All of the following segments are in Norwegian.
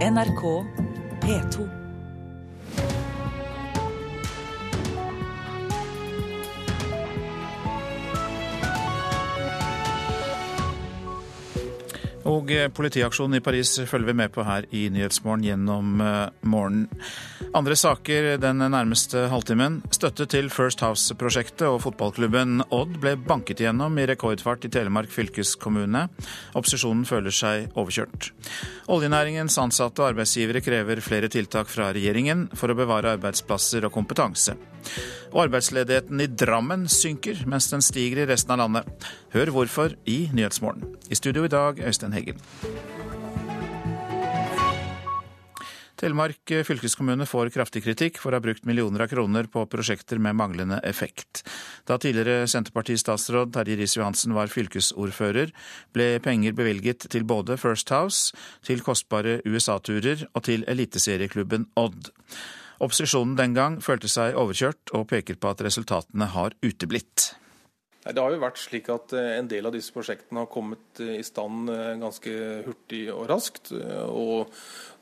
NRK P2. Og eh, politiaksjonen i Paris følger vi med på her i Nyhetsmorgen gjennom eh, morgenen. Andre saker den nærmeste halvtimen. Støtte til First House-prosjektet og fotballklubben Odd ble banket igjennom i rekordfart i Telemark fylkeskommune. Opposisjonen føler seg overkjørt. Oljenæringens ansatte og arbeidsgivere krever flere tiltak fra regjeringen for å bevare arbeidsplasser og kompetanse. Og arbeidsledigheten i Drammen synker, mens den stiger i resten av landet. Hør hvorfor i Nyhetsmorgen. I studio i dag, Øystein Heggen. Telemark fylkeskommune får kraftig kritikk for å ha brukt millioner av kroner på prosjekter med manglende effekt. Da tidligere Senterparti-statsråd Terje Riis-Johansen var fylkesordfører, ble penger bevilget til både First House, til kostbare USA-turer og til eliteserieklubben Odd. Opposisjonen den gang følte seg overkjørt og peker på at resultatene har uteblitt. Det har jo vært slik at eh, en del av disse prosjektene har kommet eh, i stand eh, ganske hurtig og raskt. Og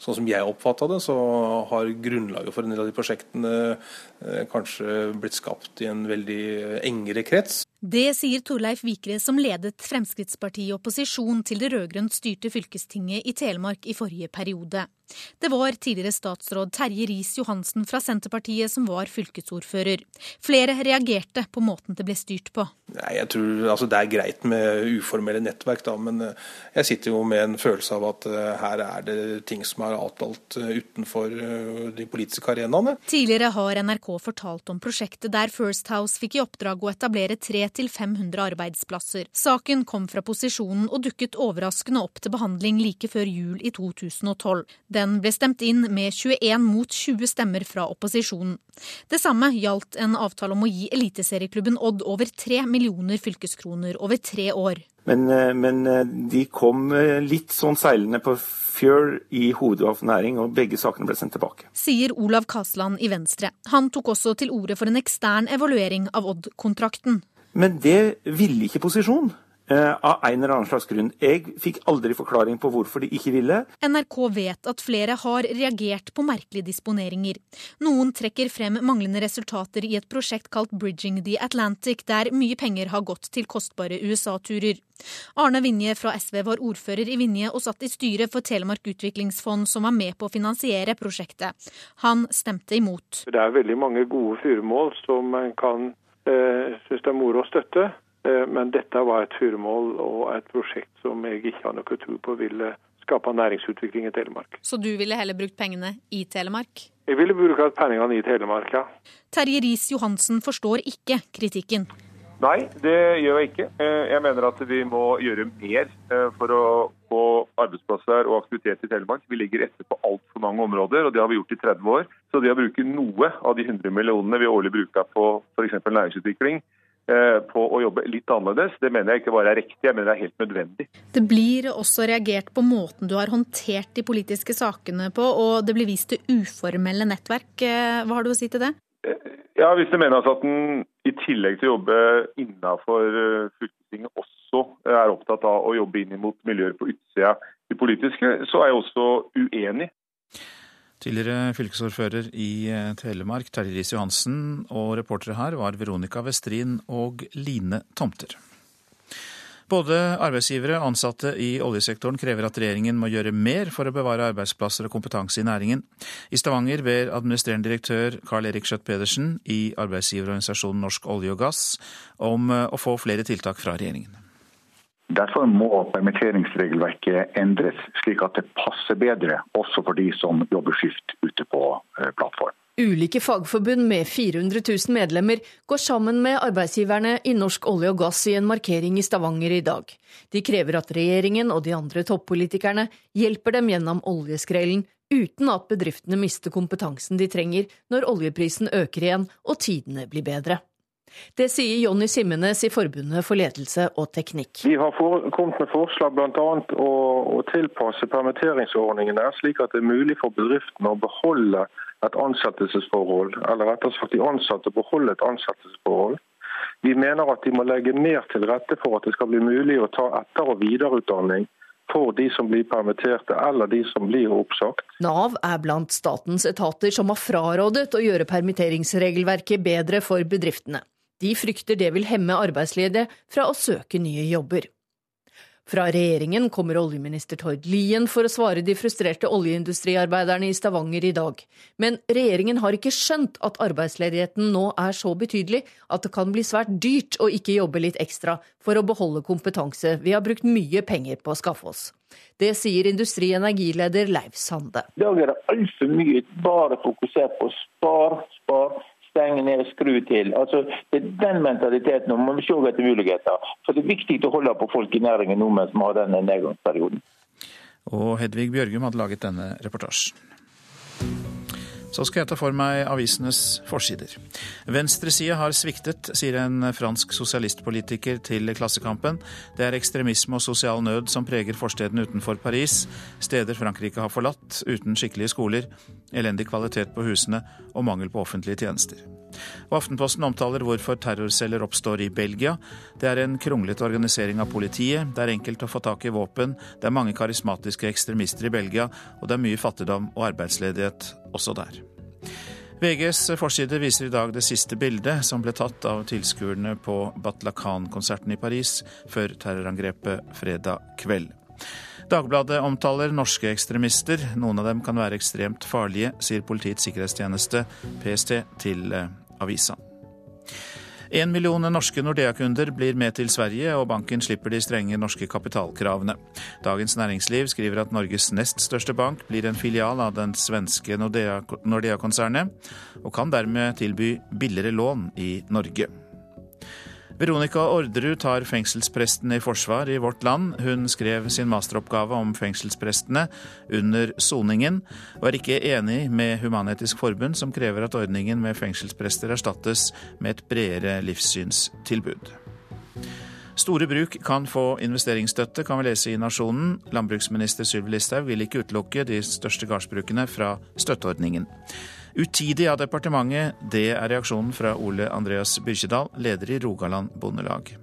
sånn som jeg oppfatta det, så har grunnlaget for en del av de prosjektene kanskje blitt skapt i en veldig engere krets. Det sier Torleif Vikre, som ledet Fremskrittspartiet i opposisjon til det rød-grønt styrte fylkestinget i Telemark i forrige periode. Det var tidligere statsråd Terje Riis-Johansen fra Senterpartiet som var fylkesordfører. Flere reagerte på måten det ble styrt på. Nei, jeg tror altså, Det er greit med uformelle nettverk, da, men eh, jeg sitter jo med en følelse av at uh, her er det ting som er avtalt uh, utenfor de politiske arenaene. Tidligere har NRK fortalt om prosjektet der First House fikk i oppdrag å etablere tre 300-500 arbeidsplasser. Saken kom fra posisjonen og dukket overraskende opp til behandling like før jul i 2012. Den ble stemt inn med 21 mot 20 stemmer fra opposisjonen. Det samme gjaldt en avtale om å gi eliteserieklubben Odd over 3 millioner fylkeskroner over tre år. Men, eh, men eh, de kom eh, litt sånn seilende på fjøl i hovedavnæring, og begge sakene ble sendt tilbake. Sier Olav Kasland i Venstre. Han tok også til orde for en ekstern evaluering av Odd-kontrakten. Men det ville ikke posisjon. Uh, av en eller annen slags grunn. Jeg fikk aldri forklaring på hvorfor de ikke ville. NRK vet at flere har reagert på merkelige disponeringer. Noen trekker frem manglende resultater i et prosjekt kalt Bridging the Atlantic, der mye penger har gått til kostbare USA-turer. Arne Vinje fra SV var ordfører i Vinje og satt i styret for Telemark utviklingsfond, som var med på å finansiere prosjektet. Han stemte imot. Det er veldig mange gode fyremål som man kan Eh, syns det er moro å støtte. Eh, men dette var et furumål og et prosjekt som jeg ikke har noe tro på ville skape næringsutvikling i Telemark. Så du ville heller brukt pengene i Telemark? Jeg ville brukt pengene i Telemark, ja. Terje Riis-Johansen forstår ikke kritikken. Nei, det gjør jeg ikke. Eh, jeg mener at vi må gjøre mer for å få arbeidsplasser og aktivitet i Telemark. Vi ligger etter på altfor mange områder, og det har vi gjort i 30 år. Så det å bruke noe av de 100 millionene vi årlig bruker på f.eks. næringsutvikling, eh, på å jobbe litt annerledes, det mener jeg ikke bare er riktig, jeg mener det er helt nødvendig. Det blir også reagert på måten du har håndtert de politiske sakene på, og det blir vist til uformelle nettverk. Eh, hva har du å si til det? Eh, ja, Hvis det menes at en i tillegg til å jobbe innenfor fylkestinget også er opptatt av å jobbe inn mot miljøer på utsida de politiske, så er jeg også uenig. Tidligere fylkesordfører i eh, Telemark, Terje Riis-Johansen, og reportere her var Veronica Westrin og Line Tomter. Både arbeidsgivere og ansatte i oljesektoren krever at regjeringen må gjøre mer for å bevare arbeidsplasser og kompetanse i næringen. I Stavanger ber administrerende direktør Carl Erik Skjøtt Pedersen i arbeidsgiverorganisasjonen Norsk olje og gass om eh, å få flere tiltak fra regjeringen. Derfor må permitteringsregelverket endres, slik at det passer bedre også for de som jobber skift ute på eh, plattform. Ulike fagforbund med 400 000 medlemmer går sammen med arbeidsgiverne i Norsk olje og gass i en markering i Stavanger i dag. De krever at regjeringen og de andre toppolitikerne hjelper dem gjennom oljeskrellen, uten at bedriftene mister kompetansen de trenger når oljeprisen øker igjen og tidene blir bedre. Det sier Jonny Simmenes i Forbundet for ledelse og teknikk. Vi har kommet med forslag bl.a. Å, å tilpasse permitteringsordningene slik at det er mulig for bedriftene å beholde et ansettelsesforhold, eller rettere sagt de ansatte beholde et ansettelsesforhold. Vi mener at de må legge mer til rette for at det skal bli mulig å ta etter- og videreutdanning for de som blir permitterte eller de som blir oppsagt. Nav er blant statens etater som har frarådet å gjøre permitteringsregelverket bedre for bedriftene. De frykter det vil hemme arbeidsledige fra å søke nye jobber. Fra regjeringen kommer oljeminister Tord Lien for å svare de frustrerte oljeindustriarbeiderne i Stavanger i dag. Men regjeringen har ikke skjønt at arbeidsledigheten nå er så betydelig at det kan bli svært dyrt å ikke jobbe litt ekstra for å beholde kompetanse vi har brukt mye penger på å skaffe oss. Det sier industri- energileder Leif Sande. I dag er det altfor mye bare fokusert på spar, spar, stenge ned, skru til. Altså, det er den mentaliteten. Man må se etter muligheter. For Det er viktig å holde på folk i næringen nå mens vi har denne nedgangsperioden. Og Hedvig Bjørgum hadde laget denne reportasjen. Så skal jeg ta for meg avisenes forsider. Venstresida har sviktet, sier en fransk sosialistpolitiker til Klassekampen. Det er ekstremisme og sosial nød som preger forstedene utenfor Paris. Steder Frankrike har forlatt, uten skikkelige skoler, elendig kvalitet på husene og mangel på offentlige tjenester. Og Aftenposten omtaler hvorfor terrorceller oppstår i Belgia. Det er en kronglete organisering av politiet, det er enkelt å få tak i våpen, det er mange karismatiske ekstremister i Belgia, og det er mye fattigdom og arbeidsledighet også der. VGs forside viser i dag det siste bildet som ble tatt av tilskuerne på Batlacan-konserten i Paris før terrorangrepet fredag kveld. Dagbladet omtaler norske ekstremister. Noen av dem kan være ekstremt farlige, sier Politiets sikkerhetstjeneste, PST, til eh, avisa. En million norske Nordea-kunder blir med til Sverige, og banken slipper de strenge norske kapitalkravene. Dagens Næringsliv skriver at Norges nest største bank blir en filial av den svenske Nordea-konsernet, og kan dermed tilby billigere lån i Norge. Veronica Orderud tar fengselsprestene i forsvar i Vårt Land. Hun skrev sin masteroppgave om fengselsprestene under soningen, og er ikke enig med Human-Etisk Forbund, som krever at ordningen med fengselsprester erstattes med et bredere livssynstilbud. Store bruk kan få investeringsstøtte, kan vi lese i Nasjonen. Landbruksminister Sylvi Listhaug vil ikke utelukke de største gardsbrukene fra støtteordningen. Utidig av departementet, det er reaksjonen fra Ole Andreas Byrkjedal, leder i Rogaland Bondelag.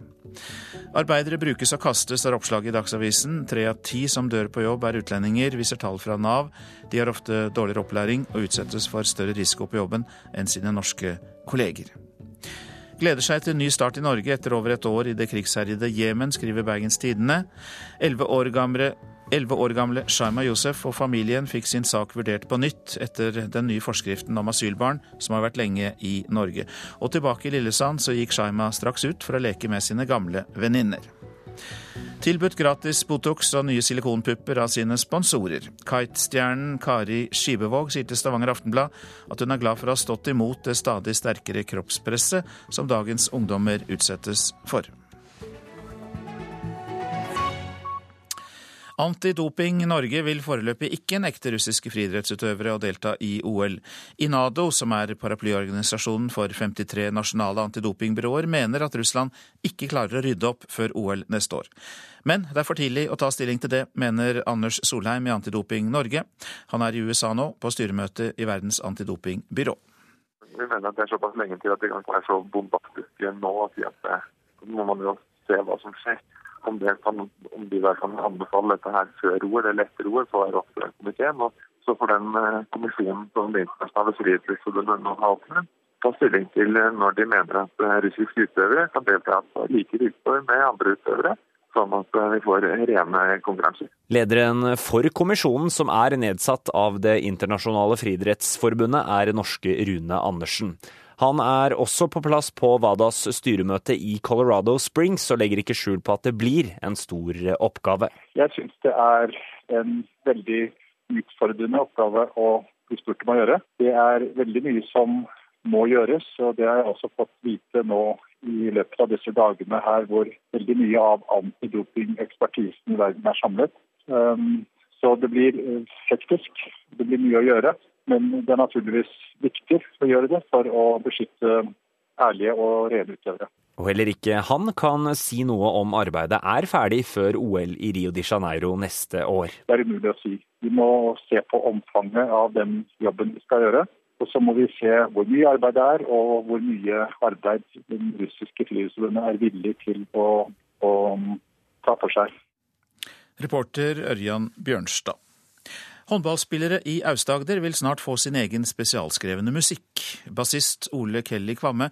Arbeidere brukes og kastes, er oppslaget i Dagsavisen. Tre av ti som dør på jobb er utlendinger, viser tall fra Nav. De har ofte dårligere opplæring og utsettes for større risiko på jobben enn sine norske kolleger. Gleder seg til en ny start i Norge etter over et år i det krigsherjede Jemen, skriver Bergens Tidende. Elleve år gamle Elleve år gamle Shaima Josef og familien fikk sin sak vurdert på nytt etter den nye forskriften om asylbarn, som har vært lenge i Norge. Og tilbake i Lillesand så gikk Shaima straks ut for å leke med sine gamle venninner. Tilbudt gratis Botox og nye silikonpupper av sine sponsorer. Kite-stjernen Kari Skibevåg sier til Stavanger Aftenblad at hun er glad for å ha stått imot det stadig sterkere kroppspresset som dagens ungdommer utsettes for. Antidoping Norge vil foreløpig ikke nekte russiske friidrettsutøvere å delta i OL. INADO, som er paraplyorganisasjonen for 53 nasjonale antidopingbyråer, mener at Russland ikke klarer å rydde opp før OL neste år. Men det er for tidlig å ta stilling til det, mener Anders Solheim i Antidoping Norge. Han er i USA nå, på styremøte i Verdens antidopingbyrå. Vi mener at det er såpass lenge til at det kan være så bombastisk nå at nå må man jo se hva som skjer om, kan, om de der kan anbefale dette her før OL eller etter OL, så er det opp til komiteen. Og så får den eh, kommisjonen som Det internasjonale friidrettsforbundet nå har oppnevnt, ta stilling til eh, når de mener at eh, russiske utøvere kan delta på like vilkår med andre utøvere sånn at vi får rene konkurranser. Lederen for kommisjonen, som er nedsatt av Det internasjonale friidrettsforbundet, er norske Rune Andersen. Han er også på plass på WADAs styremøte i Colorado Springs, og legger ikke skjul på at det blir en stor oppgave. Jeg syns det er en veldig utfordrende oppgave å bli spurt om å gjøre. Det er veldig mye som må gjøres, og det har jeg også fått vite nå i løpet av disse dagene her hvor veldig mye av antidopingekspertisen i verden er samlet. Um, så det blir eh, hektisk. Det blir mye å gjøre. Men det er naturligvis viktig å gjøre det for å beskytte ærlige og rene utøvere. Og heller ikke han kan si noe om arbeidet er ferdig før OL i Rio de Janeiro neste år. Det er umulig å si. Vi må se på omfanget av den jobben vi skal gjøre. Og så må vi se hvor mye arbeid det er, og hvor mye arbeid den russiske friluftsforbundet er villig til å, å ta for seg. Reporter Ørjan Bjørnstad. Håndballspillere i Aust-Agder vil snart få sin egen spesialskrevne musikk. Bassist Ole Kelly Kvamme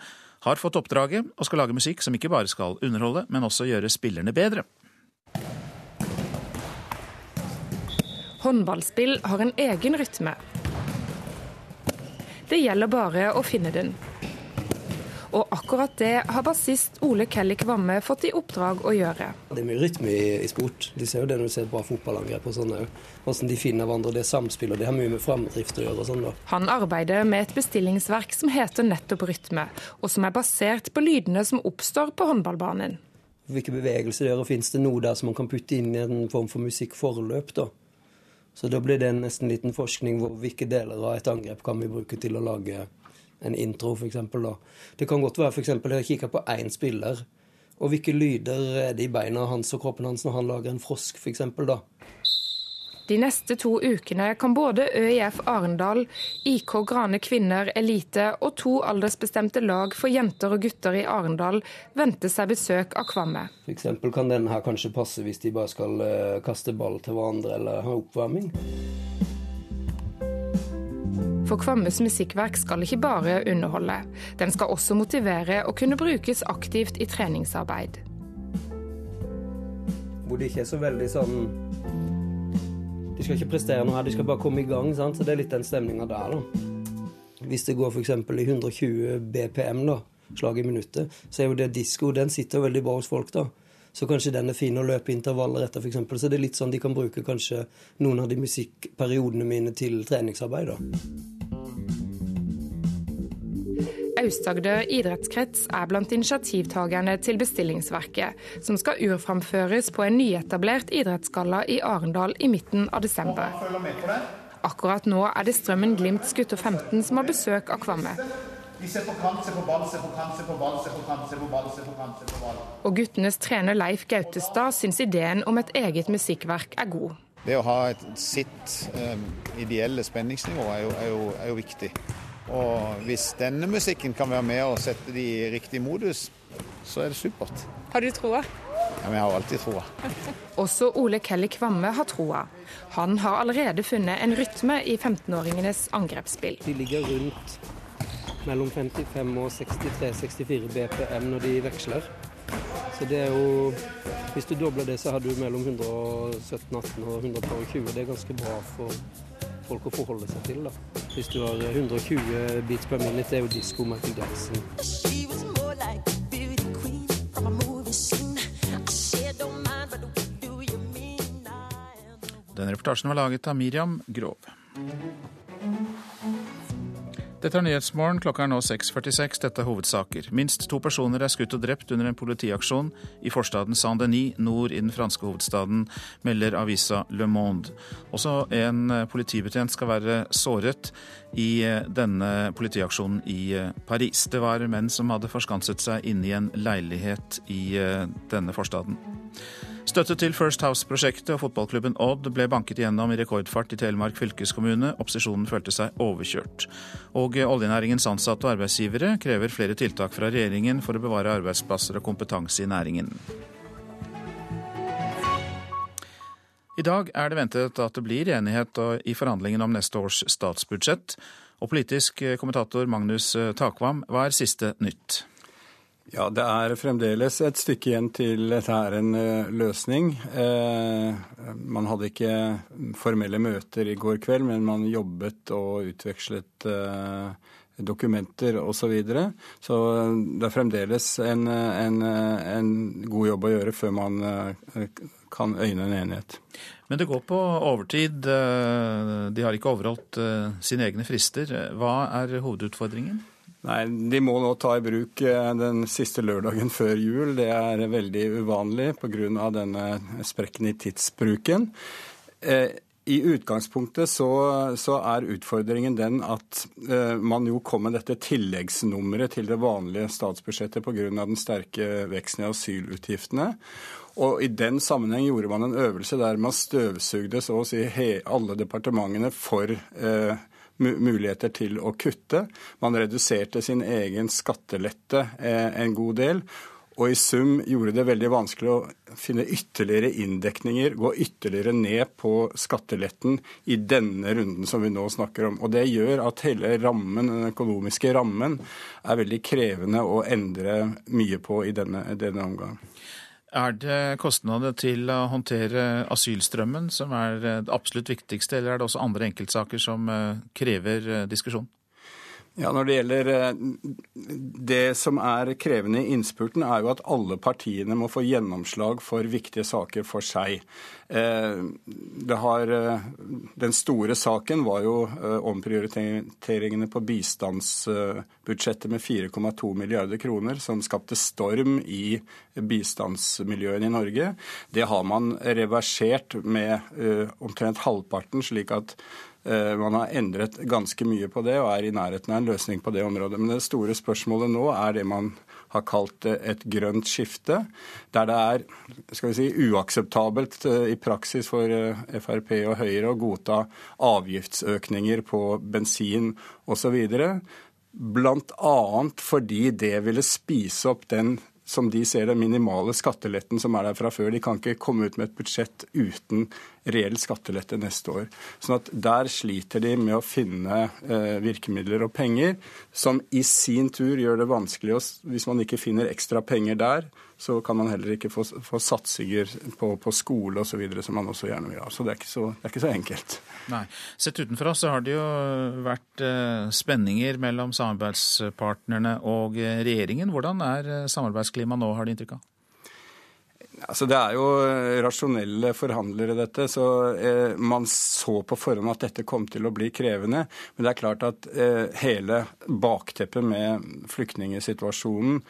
har fått oppdraget og skal lage musikk som ikke bare skal underholde, men også gjøre spillerne bedre. Håndballspill har en egen rytme. Det gjelder bare å finne den. Og akkurat det har bassist Ole Kelly Kvamme fått i oppdrag å gjøre. Det er mye rytme i, i sport. De ser jo det når du ser et bra fotballangrep og sånn òg. Hvordan de finner hverandre, det samspillet. Det har mye med framdrift å gjøre og sånn, da. Han arbeider med et bestillingsverk som heter nettopp Rytme, og som er basert på lydene som oppstår på håndballbanen. Hvilke bevegelser det gjør, og finnes det noe der som man kan putte inn i en form for musikkforløp, da. Så da blir det nesten en liten forskning hvor hvilke deler av et angrep kan vi bruke til å lage en intro, f.eks. Det kan godt være f.eks. jeg kikker på én spiller, og hvilke lyder er det i beina hans og kroppen hans når han lager en frosk, f.eks. da. De neste to ukene kan både ØIF Arendal, IK Grane kvinner elite og to aldersbestemte lag for jenter og gutter i Arendal vente seg besøk av Kvamme. F.eks. kan denne her kanskje passe hvis de bare skal eh, kaste ball til hverandre eller ha oppvarming. For Kvammes musikkverk skal ikke bare underholde. Den skal også motivere og kunne brukes aktivt i treningsarbeid. Hvor det ikke er så veldig sånn De skal ikke prestere noe her, de skal bare komme i gang. Sant? Så det er litt den stemninga der, da. Hvis det går f.eks. i 120 BPM, da, slag i minuttet, så er jo det disko. Den sitter veldig bra hos folk, da. Så kanskje den er fin å løpe intervaller etter, f.eks. Så det er litt sånn de kan bruke kanskje noen av de musikkperiodene mine til treningsarbeid, da. Aust-Agder idrettskrets er blant initiativtakerne til bestillingsverket, som skal urframføres på en nyetablert idrettsgalla i Arendal i midten av desember. Akkurat nå er det Strømmen Glimts gutter 15 som har besøk av Kvamme. Og guttenes trener Leif Gautestad syns ideen om et eget musikkverk er god. Det å ha et, sitt um, ideelle spenningsnivå er jo, er, jo, er jo viktig. Og hvis denne musikken kan være med og sette de i riktig modus, så er det supert. Har du troa? Ja, vi har alltid troa. Også Ole Kelly Kvamme har troa. Han har allerede funnet en rytme i 15-åringenes angrepsspill. De ligger rundt mellom 55 og 63-64 BPM når de veksler. Så det er jo Hvis du dobler det, så har du mellom 117-18 og 120. Det er ganske bra for folk å forholde seg til. da. Hvis du har 120 beats per minute, det er jo disko Michael Jackson. Den reportasjen var laget av Miriam Grov. Dette er Nyhetsmorgen. Klokka er nå 6.46. Dette er hovedsaker. Minst to personer er skutt og drept under en politiaksjon i forstaden Saint-Denis nord i den franske hovedstaden, melder avisa Le Monde. Også en politibetjent skal være såret i eh, denne politiaksjonen i eh, Paris. Det var menn som hadde forskanset seg inne i en leilighet i eh, denne forstaden. Støtte til First House-prosjektet og fotballklubben Odd ble banket gjennom i rekordfart i Telemark fylkeskommune. Opposisjonen følte seg overkjørt. Og oljenæringens ansatte og arbeidsgivere krever flere tiltak fra regjeringen for å bevare arbeidsplasser og kompetanse i næringen. I dag er det ventet at det blir enighet i forhandlingene om neste års statsbudsjett. Og politisk kommentator Magnus Takvam, hva er siste nytt? Ja, Det er fremdeles et stykke igjen til dette er en uh, løsning. Uh, man hadde ikke formelle møter i går kveld, men man jobbet og utvekslet uh, dokumenter osv. Så, videre. så det er fremdeles en, en, en, god jobb å gjøre før man kan øyne en enighet. Men det går på overtid. De har ikke overholdt sine egne frister. Hva er hovedutfordringen? Nei, De må nå ta i bruk eh, den siste lørdagen før jul. Det er veldig uvanlig pga. denne sprekken i tidsbruken. Eh, I utgangspunktet så, så, er utfordringen den at eh, man jo kom med dette tilleggsnummeret til det vanlige statsbudsjettet pga. den sterke veksten i asylutgiftene. Og I den sammenheng gjorde man en øvelse der man støvsugde så å si alle departementene for eh, muligheter til å kutte. Man reduserte sin egen skattelette eh, en god del. Og i sum gjorde det veldig vanskelig å finne ytterligere inndekninger, gå ytterligere ned på skatteletten i denne runden som vi nå snakker om. Og det gjør at hele rammen, den økonomiske rammen er veldig krevende å endre mye på i denne, denne omgang. Er det kostnader til å håndtere asylstrømmen som er det absolutt viktigste, eller er det også andre enkeltsaker som eh, krever eh, diskusjon? Ja, Når det gjelder eh, det som er krevende i innspurten, er jo at alle partiene må få gjennomslag for viktige saker for seg. Eh, har, eh, den store saken var jo omprioriteringene på bistandsbudsjettet med 4,2 milliarder kroner, som skapte storm i bistandsmiljøene i Norge. Det har man reversert med omtrent halvparten, slik at man har endret ganske mye på det og er i nærheten av en løsning på det området. Men det store spørsmålet nå er det man har kalt et grønt skifte, der det er skal vi si, uakseptabelt eh, i praksis for eh, Frp og Høyre å godta avgiftsøkninger på bensin osv. Bl.a. fordi det ville spise opp den som de ser den minimale skatteletten som er der fra før. De kan ikke komme ut med et budsjett uten reell skattelette neste år. Sånn at Der sliter de med å finne eh, virkemidler og penger, som i sin tur gjør det vanskelig å Hvis man ikke finner ekstra penger der, så kan man heller ikke få, få satsinger på, på skole osv. som man også gjerne vil ha. Så det så, er ikke så enkelt. Nei. Sett utenfra så har det jo vært eh, spenninger mellom samarbeidspartnerne og eh, regjeringen. Hvordan er eh, samarbeidsklimaet nå, har du inntrykk av? Altså, det er jo rasjonelle forhandlere, dette. Så eh, man så på forhånd at dette kom til å bli krevende. Men det er klart at eh, hele bakteppet med flyktningsituasjonen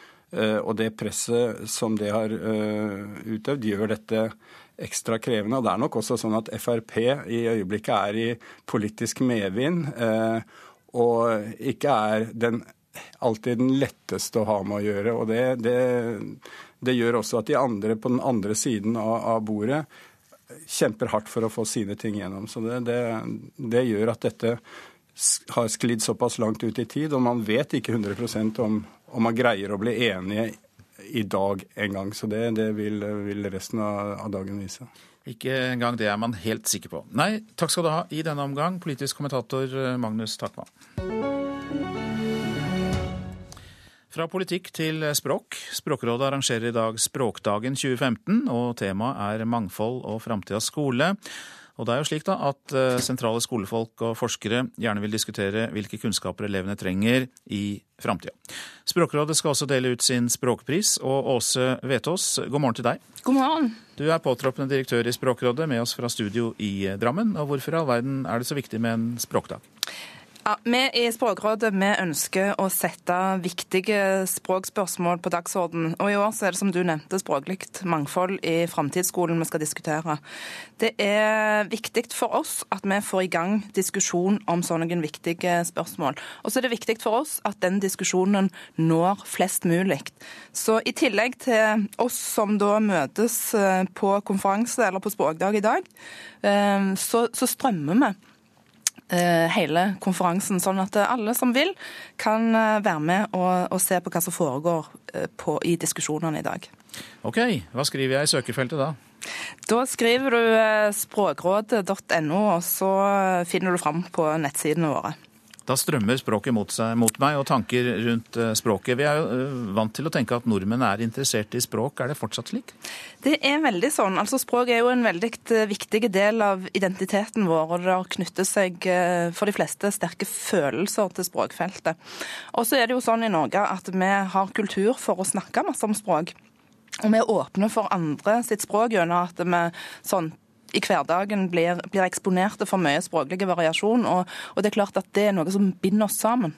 og det presset som det har eh, utøvd, gjør dette ekstra krevende. Og det er nok også sånn at Frp i øyeblikket er i politisk medvind, eh, og ikke er den, alltid den letteste å ha med å gjøre. Og det, det, det gjør også at de andre på den andre siden av, av, bordet kjemper hardt for å få sine ting gjennom. Så det, det gjør at dette har sklidd såpass langt ut i tid, og man vet ikke 100% om om man greier å bli enige i dag en gang. Så det, det vil, vil, resten av, av dagen vise. Ikke engang det er man helt sikker på. Nei, takk skal du ha i denne omgang, politisk kommentator eh, Magnus Takvam. Fra politikk til språk. Språkrådet arrangerer i dag Språkdagen 2015, og temaet er mangfold og framtidas skole. Og det er jo slik da at eh, sentrale skolefolk og forskere gjerne vil diskutere hvilke kunnskaper elevene trenger i framtida. Språkrådet skal også dele ut sin språkpris, og Åse Vetås, god morgen til deg. God morgen. Du er påtroppende direktør i Språkrådet, med oss fra studio i Drammen. Og hvorfor i all verden er det så viktig med en språkdag? Ja, vi i Språkrådet vi ønsker å sette viktige språkspørsmål på dagsorden. Og I år så er det som du nevnte språklig mangfold i framtidsskolen vi skal diskutere. Det er viktig for oss at vi får i gang diskusjon om sånne viktige spørsmål. Og så er det viktig for oss at den diskusjonen når flest mulig. Så i tillegg til oss som da møtes eh, på konferanse eller på språkdag i dag, eh, så, så strømmer vi hele konferansen, sånn at alle som vil, kan eh, være med og, og se på hva som foregår eh, på, i diskusjonene i dag. Ok, Hva skriver jeg i søkefeltet da? Da skriver du språkrådet.no, og så finner du fram på nettsidene våre. Da strømmer språket mot, seg, mot meg, og tanker rundt eh, språket. Vi er jo eh, vant til å tenke at nordmenn er interessert i språk. Er det fortsatt slik? Det er veldig sånn. Altså, Språk er jo en veldig eh, viktig del av identiteten vår, og det har knyttet seg for de fleste sterke følelser til språkfeltet. Og så er det jo sånn i Norge at vi har kultur for å snakke masse om språk. Og vi er åpne for andre sitt språk gjennom at vi sånn i hverdagen blir, blir eksponerte for mye språklig variasjon. Og, og det er klart at det er noe som binder oss sammen.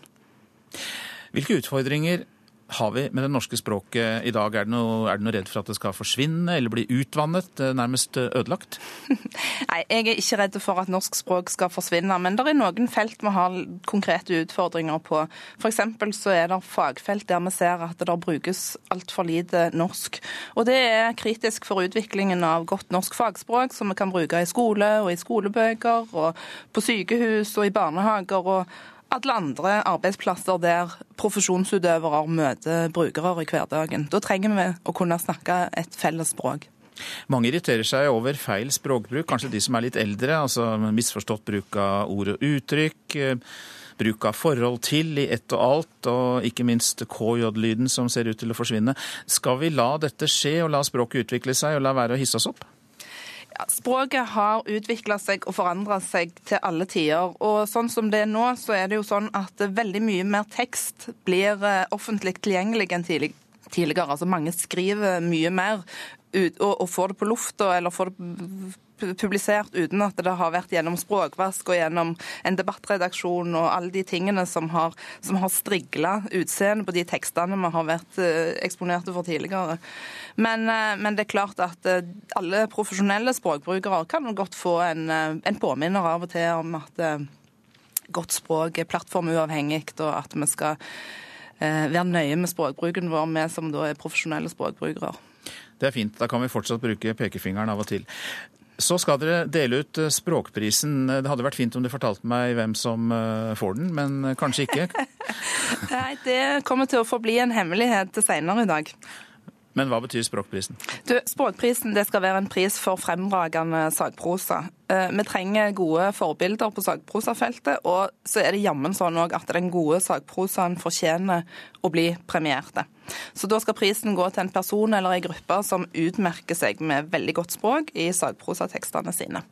Hvilke utfordringer har vi med det norske språket i dag? Er det, noe, er det noe redd for at det skal forsvinne eller bli utvannet, eh, nærmest eh, ødelagt? Nei, jeg er ikke redd for at norsk språk skal forsvinne, men det er noen felt vi har konkrete utfordringer på. F.eks. så er det fagfelt der vi ser at det brukes altfor lite norsk. Og det er kritisk for utviklingen av godt norsk fagspråk, som vi kan bruke i skole og i skolebøker og på sykehus og i barnehager. og alle andre arbeidsplasser der profesjonsutøvere møter brukere i hverdagen. Da trenger vi å kunne snakke et felles språk. Mange irriterer seg over feil språkbruk, kanskje de som er litt eldre. altså Misforstått bruk av ord og uttrykk. Bruk av forhold til i ett og alt, og ikke minst KJ-lyden som ser ut til å forsvinne. Skal vi la dette skje, og la språket utvikle seg, og la være å hisse oss opp? Språket har utvikla seg og forandra seg til alle tider. Og sånn som det er nå, så er det jo sånn at veldig mye mer tekst blir eh, offentlig tilgjengelig enn tidligere. Altså Mange skriver mye mer ut, og, og får det på lufta eller får det publisert uten at det har vært gjennom språkvask og gjennom en debattredaksjon og alle de tingene som har, som har strigla utseendet på de tekstene vi har vært uh, eksponerte for tidligere. Men, uh, men, det er klart at uh, alle profesjonelle språkbrukere kan godt få en, en påminner av og til om at godt språk er plattformuavhengig, og at vi skal være nøye med språkbruken vår, vi som da er profesjonelle språkbrukere. Det er fint. Da kan vi fortsatt bruke pekefingeren av og til. Så skal dere dele ut eh, Språkprisen. Det hadde vært fint om du fortalte meg hvem som eh, får den, men eh, kanskje ikke? Nei, det kommer til å forbli en hemmelighet seinere i dag. Men hva betyr Språkprisen? Du, språkprisen skal være en pris for fremragende sagprosa. Vi trenger gode forbilder på sagprosafeltet, og så er det jammen sånn at den gode sagprosaen fortjener å bli premierte. Så da skal prisen gå til en person eller en gruppe som utmerker seg med veldig godt språk i sagprosatekstene sine.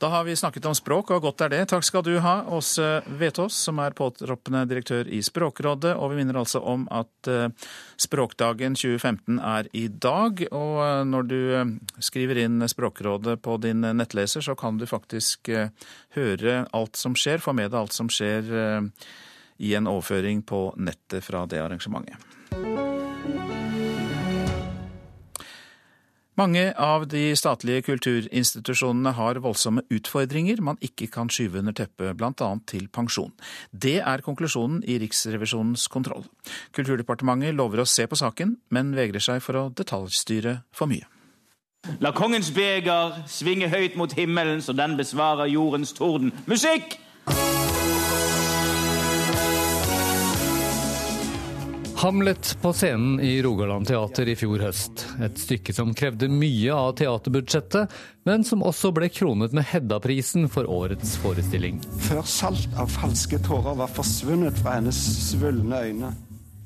Da har vi snakket om språk, og godt er det. Takk skal du ha, Åse Vetås, som er påtroppende direktør i Språkrådet. Og vi minner altså om at eh, Språkdagen 2015 er i dag. Og eh, når du eh, skriver inn Språkrådet på din nettleser, så kan du faktisk høre alt som skjer, få med deg alt som skjer i en overføring på nettet fra det arrangementet. Mange av de statlige kulturinstitusjonene har voldsomme utfordringer man ikke kan skyve under teppet, bl.a. til pensjon. Det er konklusjonen i Riksrevisjonens kontroll. Kulturdepartementet lover å se på saken, men vegrer seg for å detaljstyre for mye. La kongens beger svinge høyt mot himmelen, så den besvarer jordens torden. Musikk! Hamlet på scenen i Rogaland teater i fjor høst. Et stykke som krevde mye av teaterbudsjettet, men som også ble kronet med Hedda-prisen for årets forestilling. Før salt av falske tårer var forsvunnet fra hennes svulne øyne.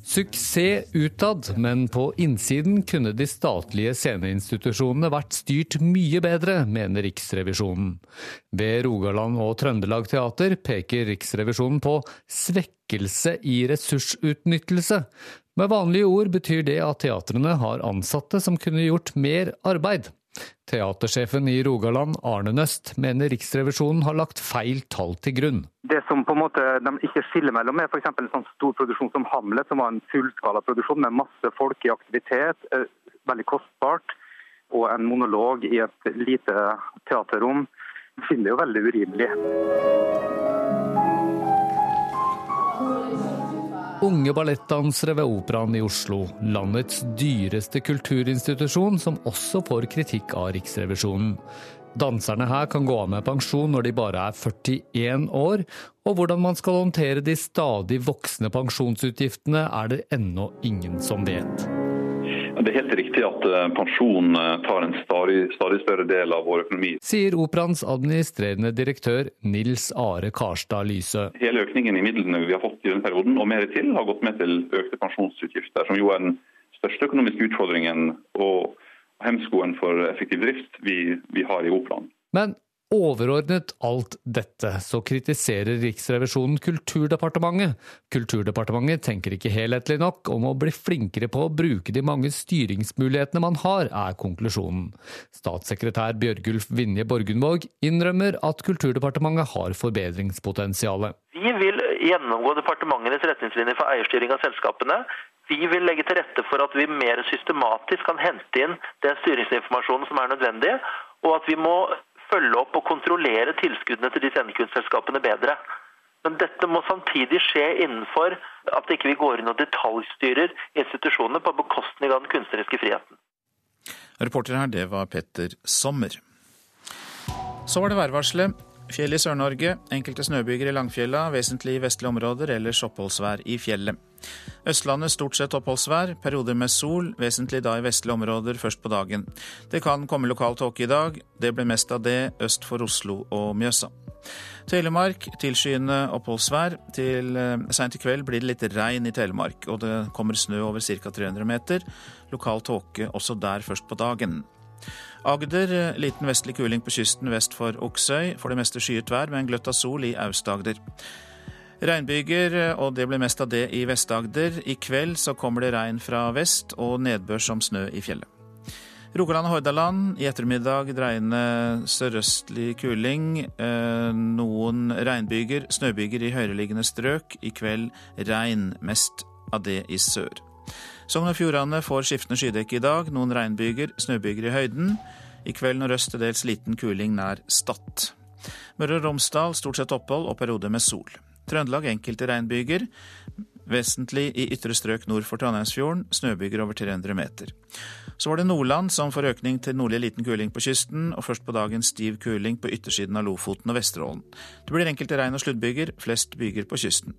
Suksess utad, men på innsiden kunne de statlige sceneinstitusjonene vært styrt mye bedre, mener Riksrevisjonen. Ved Rogaland og Trøndelag Teater peker Riksrevisjonen på svekkelse i ressursutnyttelse. Med vanlige ord betyr det at teatrene har ansatte som kunne gjort mer arbeid. Teatersjefen i Rogaland, Arne Nøst, mener Riksrevisjonen har lagt feil tall til grunn. Det som på en måte de ikke skiller mellom, er f.eks. en sånn stor produksjon som Hamlet, som var en fullskala produksjon med masse folk i aktivitet, eh, veldig kostbart, og en monolog i et lite teaterrom. Vi finner det jo veldig urimelig. Unge ballettdansere ved Operaen i Oslo, landets dyreste kulturinstitusjon, som også får kritikk av Riksrevisjonen. Danserne her kan gå av med pensjon når de bare er 41 år, og hvordan man skal håndtere de stadig voksende pensjonsutgiftene er det ennå ingen som vet. Det er helt riktig at eh, pensjon eh, tar en stadig, stadig, større del av vår økonomi. Sier Operaens administrerende direktør Nils Are Karstad Lyse. Hele økningen i midlene vi har fått i denne perioden, og mer til, har gått med til økte pensjonsutgifter, som jo er den største økonomiske utfordringen og hemskoen for effektiv drift vi, vi har i Operaen. Men Overordnet alt dette så kritiserer Riksrevisjonen Kulturdepartementet. Kulturdepartementet tenker ikke helhetlig nok om å bli flinkere på å bruke de mange styringsmulighetene man har, er konklusjonen. Statssekretær Bjørgulf Vinje Borgundvåg innrømmer at Kulturdepartementet har forbedringspotensial. Vi vil gjennomgå departementenes retningslinjer for eierstyring av selskapene. Vi vil legge til rette for at vi mer systematisk kan hente inn den styringsinformasjonen som er nødvendig, og at vi må følge opp og kontrollere tilskuddene til de scenekunstselskapene bedre. Men dette må samtidig skje innenfor at ikke vi går inn og detaljstyrer institusjonene på bekostning av den kunstneriske friheten. Reporter her, det var Petter Sommer. Så var det værvarselet. Fjell i Sør-Norge. Enkelte snøbyger i Langfjella, vesentlig i vestlige områder, ellers oppholdsvær i fjellet. Østlandet stort sett oppholdsvær, perioder med sol, vesentlig da i vestlige områder først på dagen. Det kan komme lokal tåke i dag, det blir mest av det øst for Oslo og Mjøsa. Telemark tilskyende oppholdsvær. Til eh, seint i kveld blir det litt regn i Telemark, og det kommer snø over ca. 300 meter. Lokal tåke også der først på dagen. Agder eh, liten vestlig kuling på kysten vest for Oksøy. For det meste skyet vær med en gløtt av sol i Aust-Agder. Regnbyger, og det blir mest av det i Vest-Agder. I kveld så kommer det regn fra vest og nedbør som snø i fjellet. Rogaland og Hordaland i ettermiddag dreiende sørøstlig kuling. Eh, noen regnbyger, snøbyger i høyereliggende strøk. I kveld regn, mest av det i sør. Sogn og Fjordane får skiftende skydekke i dag. Noen regnbyger, snøbyger i høyden. I kveld nordøst til dels liten kuling nær Stad. Møre og Romsdal stort sett opphold og perioder med sol. Trøndelag enkelte regnbyger. Vesentlig i ytre strøk nord for Trondheimsfjorden. Snøbyger over 300 meter. Så var det Nordland som får økning til nordlig liten kuling på kysten, og først på dagen stiv kuling på yttersiden av Lofoten og Vesterålen. Det blir enkelte regn- og sluddbyger, flest byger på kysten.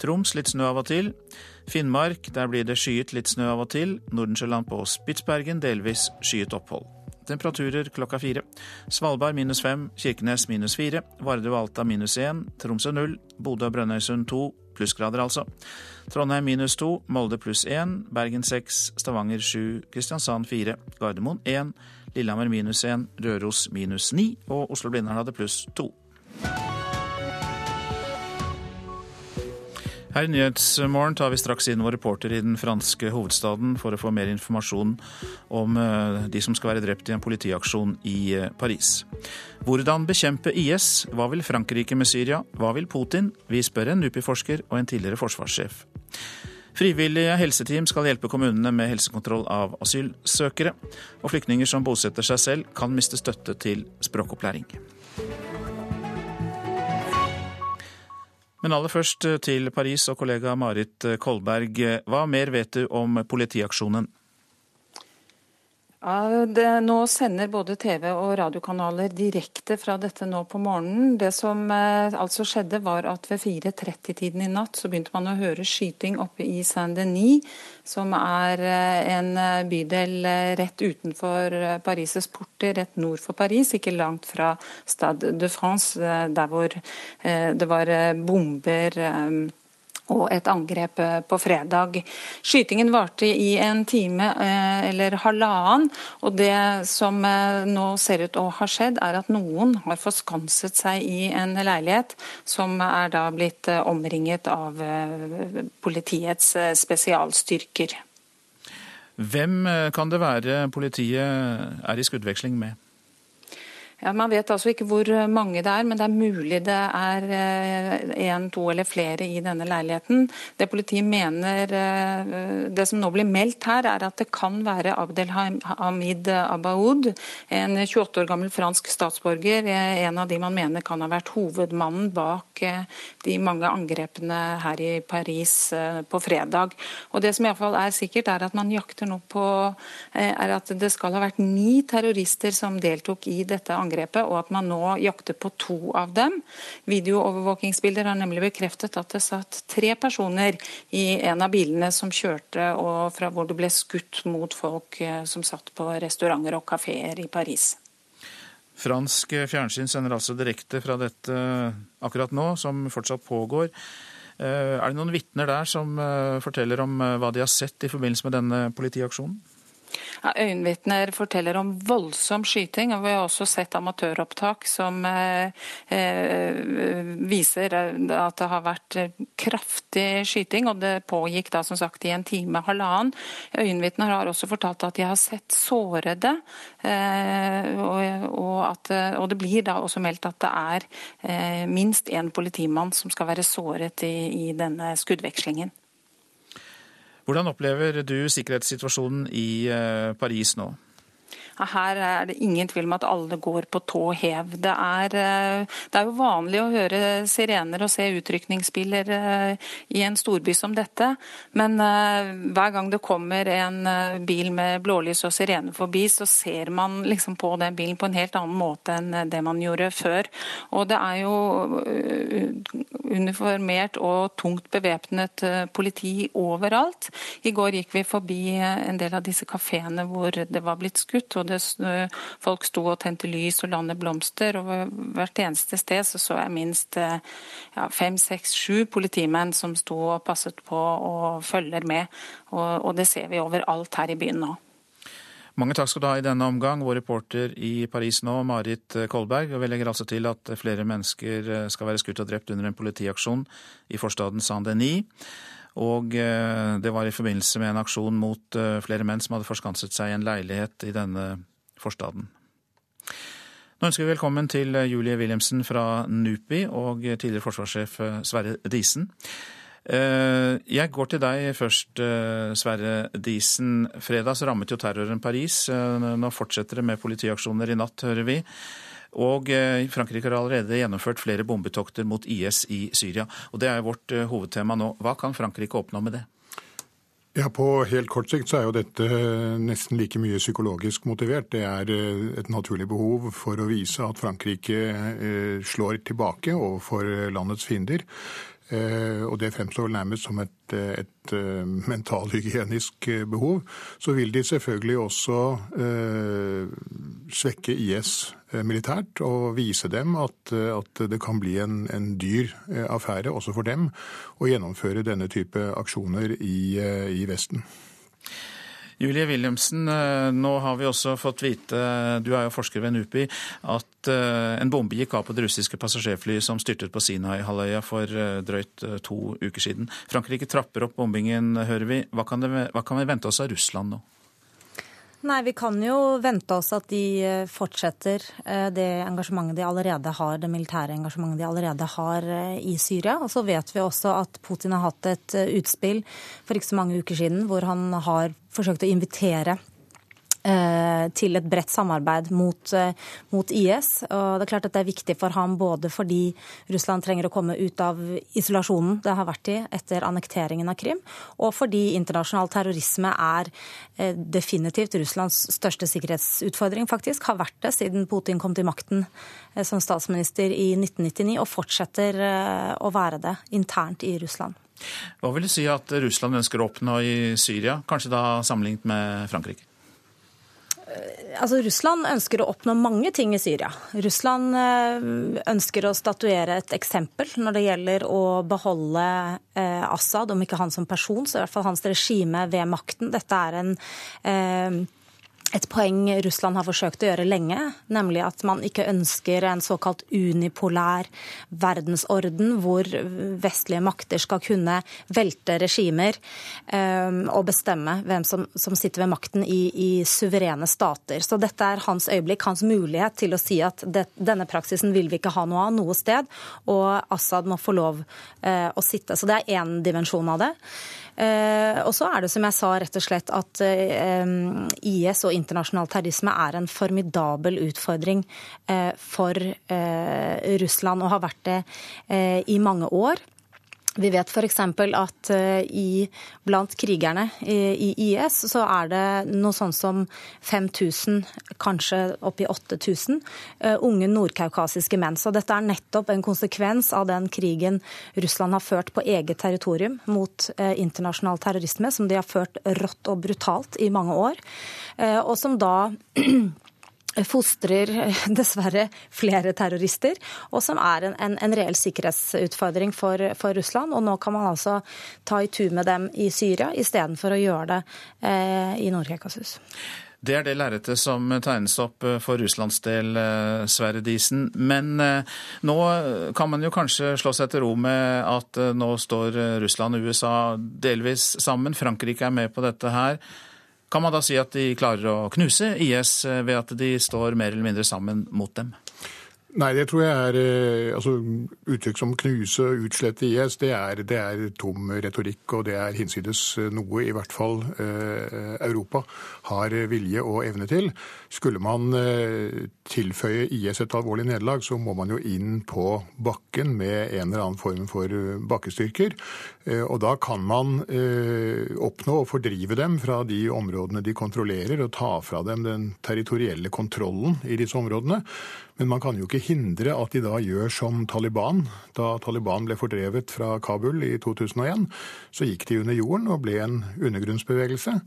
Troms litt snø av og til. Finnmark der blir det skyet litt snø av og til. Nordensjøland på Spitsbergen delvis skyet opphold. Temperaturer klokka fire. Svalbard minus fem, Kirkenes minus fire, Vardø og Alta minus én, Tromsø null, Bodø og Brønnøysund to, plussgrader altså. Trondheim minus to, Molde pluss én, Bergen seks, Stavanger sju, Kristiansand fire, Gardermoen én, Lillehammer minus én, Røros minus ni og Oslo-Blindern hadde pluss to. Her i Nyhetsmorgen tar vi straks inn vår reporter i den franske hovedstaden for å få mer informasjon om eh, de som skal være drept i en politiaksjon i eh, Paris. Hvordan bekjempe IS? Hva vil Frankrike med Syria? Hva vil Putin? Vi spør en NUPI-forsker og en tidligere forsvarssjef. Frivillige helseteam skal hjelpe kommunene med helsekontroll av asylsøkere. Og flyktninger som bosetter seg selv, kan miste støtte til språkopplæring. Men aller først til Paris og kollega Marit Kolberg. Hva mer vet du om politiaksjonen? Ja, det, nå sender både TV- og radiokanaler direkte fra dette nå på morgenen. Det som eh, altså skjedde var at ved 4.30-tiden i natt så begynte man å høre skyting oppe i Saint-Denis, som er eh, en eh, bydel eh, rett utenfor eh, Paris' porter, rett nord for Paris, ikke langt fra Stade de France, eh, der hvor det var bomber. eh, og et angrep eh, på fredag. Skytingen varte i en time eh, eller halvannen, og det som eh, nå ser ut å ha skjedd, er at noen har forskanset seg i en leilighet som er da blitt omringet av politiets spesialstyrker. Hvem kan det være politiet er i skuddveksling med? Ja, Man vet altså ikke hvor mange det er, men det er mulig det er én, to eller flere i denne leiligheten. Det politiet mener, eh, det som nå blir meldt her, er at det kan være Abdelhamid Abaoud, en 28 år gammel fransk statsborger. eh, En av de man mener kan ha vært hovedmannen bak eh, de mange angrepene her i Paris eh, på fredag. Og Det som i alle fall er sikkert, er at man jakter nå på eh, er at det skal ha vært ni terrorister som deltok i dette angrepet, og at man nå jakter på to av dem. Videoovervåkingsbilder har nemlig bekreftet at det satt tre personer i en av bilene som kjørte, og fra hvor det ble skutt mot folk eh, som satt på restauranter og kafeer i Paris. Fransk fjernsyn sender altså direkte fra dette akkurat nå, som fortsatt pågår. Eh, Er det noen vitner der som eh, forteller om hva de har sett i forbindelse med denne politiaksjonen? Ja, Øyenvitner forteller om voldsom skyting, og vi har også sett amatøropptak som eh, eh, viser at det har vært eh, kraftig skyting, og det pågikk da som sagt i en time, halvannen. Øyenvitner har også fortalt at de har sett sårede, eh, og, og, at, og det blir da også meldt at det er eh, minst én politimann som skal være såret i, i denne skuddvekslingen. Hvordan opplever du sikkerhetssituasjonen i eh, Paris nå? Her er det ingen tvil om at alle går på tå hev. Det er, det er jo vanlig å høre sirener og se utrykningsbiler i en storby som dette, men hver gang det kommer en bil med blålys og sirene forbi, så ser man liksom på den bilen på en helt annen måte enn det man gjorde før. Og det er jo uniformert og tungt bevæpnet politi overalt. I går gikk vi forbi en del av disse kafeene hvor det var blitt skutt. og det, Folk sto og tente lys og landet blomster. og Hvert eneste sted så, så jeg minst ja, fem, seks, sju politimenn som sto og passet på og følger med. Og, og det ser vi overalt her i byen nå. Mange takk skal du ha i denne omgang, vår reporter i Paris nå, Marit Kolberg. Og vi legger altså til at flere mennesker skal være skutt og drept under en politiaksjon i forstaden Saint-Denis. Og eh, det var i forbindelse med en aksjon mot eh, flere menn som hadde forskanset seg i en leilighet i denne forstaden. Nå ønsker vi velkommen til eh, Julie Wilhelmsen fra NUPI og tidligere forsvarssjef Sverre Disen. Jeg går til deg først, Sverre Disen. Fredag så rammet jo terroren Paris. Nå fortsetter det med politiaksjoner i natt, hører vi. Og eh, Frankrike har allerede gjennomført flere bombetokter mot IS i Syria. Og Det er vårt eh, hovedtema nå. Hva kan Frankrike oppnå med det? Ja, På helt kort sikt så er jo dette nesten like mye psykologisk motivert. Det er eh, et naturlig behov for å vise at Frankrike slår tilbake overfor landets fiender. Og det fremstår nærmest som et, et mentalhygienisk behov. Så vil de selvfølgelig også svekke IS Eh, militært og vise dem at, eh, at det kan bli en, en, dyr eh, affære også for dem å gjennomføre denne type aksjoner i, i Vesten. Julie Wilhelmsen, nå har vi også fått vite, du er jo forsker ved NUPI, at en bombe gikk av på det russiske passasjerflyet som styrtet på Sinai-halvøya for drøyt to uker siden. Frankrike trapper opp bombingen, hører vi. Hva kan, det, hva kan vi vente oss av Russland nå? Nei, Vi kan jo vente oss at de eh, fortsetter eh, det engasjementet de allerede har, det militære engasjementet de allerede har eh, i Syria. Og så vet vi også at Putin har hatt et utspill for ikke så mange uker siden hvor han har forsøkt å invitere til et bredt samarbeid mot, eh, mot, IS. Og det er klart at det er viktig for ham både fordi Russland trenger å komme ut av isolasjonen det har vært i etter annekteringen av Krim, og fordi internasjonal terrorisme er eh, definitivt Russlands største sikkerhetsutfordring, faktisk. Har vært det siden Putin kom til makten som statsminister i 1999, og fortsetter å være det internt i Russland. Hva vil du si at Russland ønsker å oppnå i Syria, kanskje da sammenlignet med Frankrike? Altså, Russland ønsker å oppnå mange ting i Syria. Russland eh, ønsker å statuere et eksempel når det gjelder å beholde eh, Assad, om ikke han som person, så i hvert fall hans regime ved makten. Dette er en eh, et poeng Russland har forsøkt å gjøre lenge, nemlig at man ikke ønsker en såkalt unipolær verdensorden hvor vestlige makter skal kunne velte regimer um, og bestemme hvem som, som sitter ved makten i, i, suverene stater. Så dette er hans øyeblikk, hans mulighet til å si at det, denne praksisen vil vi ikke ha noe av noe sted, og Assad må få lov uh, å sitte. Så det er én dimensjon av det. Eh, og så er det som jeg sa rett og slett at eh, IS og internasjonal terrorisme er en formidabel utfordring eh, for Russland og har vært det i mange år. Vi vet f.eks. at uh, i, blant krigerne i, i, IS så er det noe sånn som 5000, kanskje oppi 8000, uh, unge nordkaukasiske menn. Så dette er nettopp en konsekvens av den krigen Russland har ført på eget territorium mot uh, internasjonal terrorisme, som de har ført rått og brutalt i mange år, og som da fostrer dessverre flere terrorister, og som er en, en, en reell sikkerhetsutfordring for, for, Russland. Og nå kan man altså ta i tur med dem i Syria istedenfor å gjøre det eh, i Nord-Kaukasus. Det er det lerretet som tegnes opp eh, for Russlands del, eh, Sverre Disen. Men eh, nå kan man jo kanskje slå seg til ro med at nå står Russland og USA delvis sammen. Frankrike er med på dette her. Kan man da si at de klarer å knuse IS ved at de står mer eller mindre sammen mot dem? Nei, det tror jeg er eh, altså, Uttrykk som knuse og utslette IS, det er, det er, tom retorikk, og det er hinsides noe i hvert fall eh, Europa har vilje og evne til. Skulle man eh, tilføye IS et alvorlig nederlag, så må man jo inn på bakken med en eller annen form for bakkestyrker. Eh, og da kan man eh, oppnå å fordrive dem fra de områdene de kontrollerer, og ta fra dem den territorielle kontrollen i disse områdene. Men man kan jo ikke hindre at de da gjør som Taliban. Da Taliban ble fordrevet fra Kabul i 2001, så gikk de under jorden og ble en undergrunnsbevegelse.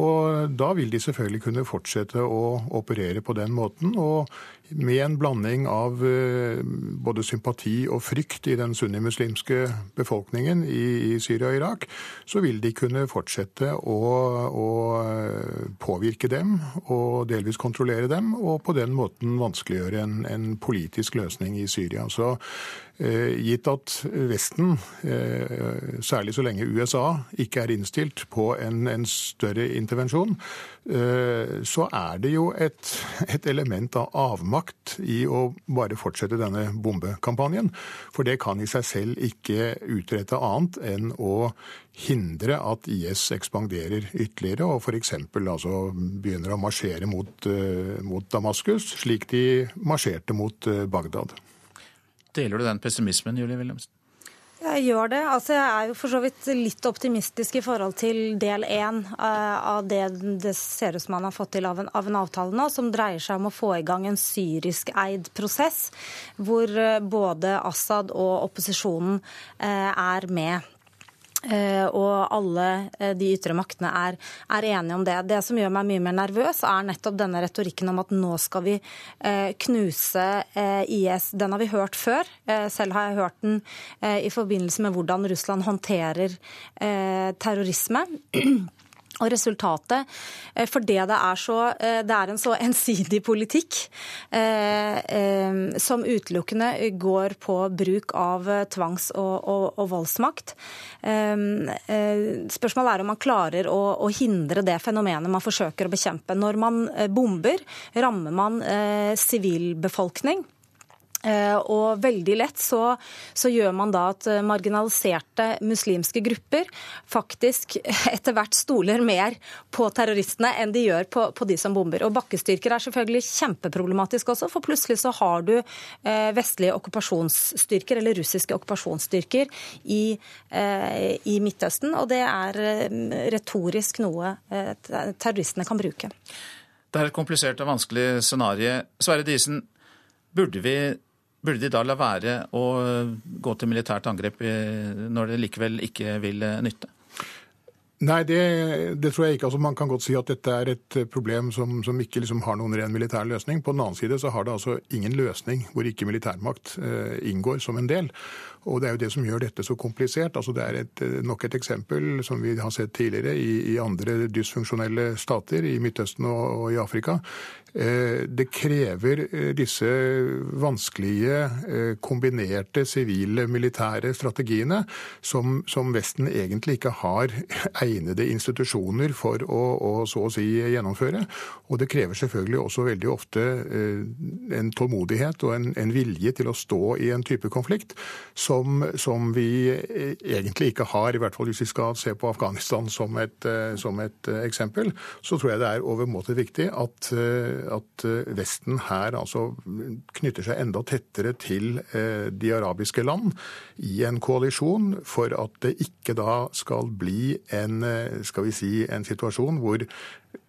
Og da vil de selvfølgelig kunne fortsette å operere på den måten. Og med en blanding av eh, både sympati og frykt i den sunnimuslimske befolkningen i, Syria og Irak, så vil de kunne fortsette å, å, eh, påvirke dem og delvis kontrollere dem, og på den måten vanskeliggjøre en, en politisk løsning i Syria. Så gitt at Vesten, eh, særlig så lenge USA ikke er innstilt på en, en større intervensjon, eh, så er det jo et, et, element av avmakt i å bare fortsette denne bombekampanjen. For det kan i seg selv ikke utrette annet enn å hindre at IS ekspanderer ytterligere og f.eks. Altså begynner å marsjere mot, mot Damaskus, slik de marsjerte mot Bagdad. Deler du den pessimismen, Julie Wilhelmsen? Jeg gjør det. Altså, jeg er jo for så vidt litt optimistisk i forhold til del én uh, av det det ser ut som man har fått til av en, av en, avtale nå, som dreier seg om å få i gang en syrisk-eid prosess, hvor uh, både Assad og opposisjonen uh, er med. Eh, og alle eh, de ytre maktene er, er, enige om det. Det som gjør meg mye mer nervøs, er nettopp denne retorikken om at nå skal vi eh, knuse IS. Den har vi hørt før. Selv har jeg hørt den i forbindelse med hvordan Russland håndterer terrorisme. Og resultatet, for fordi det er, så, eh, det er en så ensidig politikk eh, eh, som utelukkende går på bruk av tvangs- og, og, og voldsmakt. Eh, spørsmålet er om man klarer å, å, hindre det fenomenet man forsøker å bekjempe. Når man bomber, rammer man sivilbefolkning. Eh, og veldig lett så, så, gjør man da at eh, marginaliserte muslimske grupper faktisk etter hvert stoler mer på terroristene enn de gjør på, på de som bomber. Og bakkestyrker er selvfølgelig kjempeproblematisk også, for plutselig så har du eh, vestlige okkupasjonsstyrker, eller russiske okkupasjonsstyrker, i, i Midtøsten. Og det er retorisk noe terroristene kan bruke. Det er et komplisert og vanskelig scenario. Sverre Disen, burde vi Burde de da la være å gå til militært angrep når det likevel ikke vil nytte? Nei, det, det, tror jeg ikke. Altså, man kan godt si at dette er et problem som, som ikke liksom har noen ren militær løsning. På den annen side så har det altså ingen løsning hvor ikke militærmakt eh, inngår som en del. Og Det er jo det som gjør dette så komplisert. Altså Det er et, nok et eksempel som vi har sett tidligere i, i andre dysfunksjonelle stater i Midtøsten og, og i Afrika. Eh, det krever eh, disse vanskelige, eh, kombinerte sivile militære strategiene som, som Vesten egentlig ikke har egnede institusjoner for å, å, så å si gjennomføre. Og det krever selvfølgelig også veldig ofte en tålmodighet og en, en vilje til å stå i en type konflikt som, som, vi egentlig ikke har, i hvert fall hvis vi skal se på Afghanistan som et, som et eksempel. Så tror jeg det er overmåte viktig at at eh, Vesten her altså knytter seg enda tettere til eh, de arabiske land i en koalisjon, for at det ikke da skal bli en, eh, skal vi si, en situasjon hvor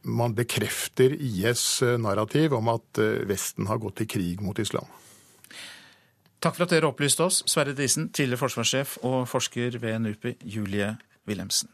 man bekrefter IS' narrativ om at Vesten har gått til krig mot islam. Takk for at dere opplyste oss, Sverre Disen, tidligere forsvarssjef og forsker ved NUPI, Julie Wilhelmsen.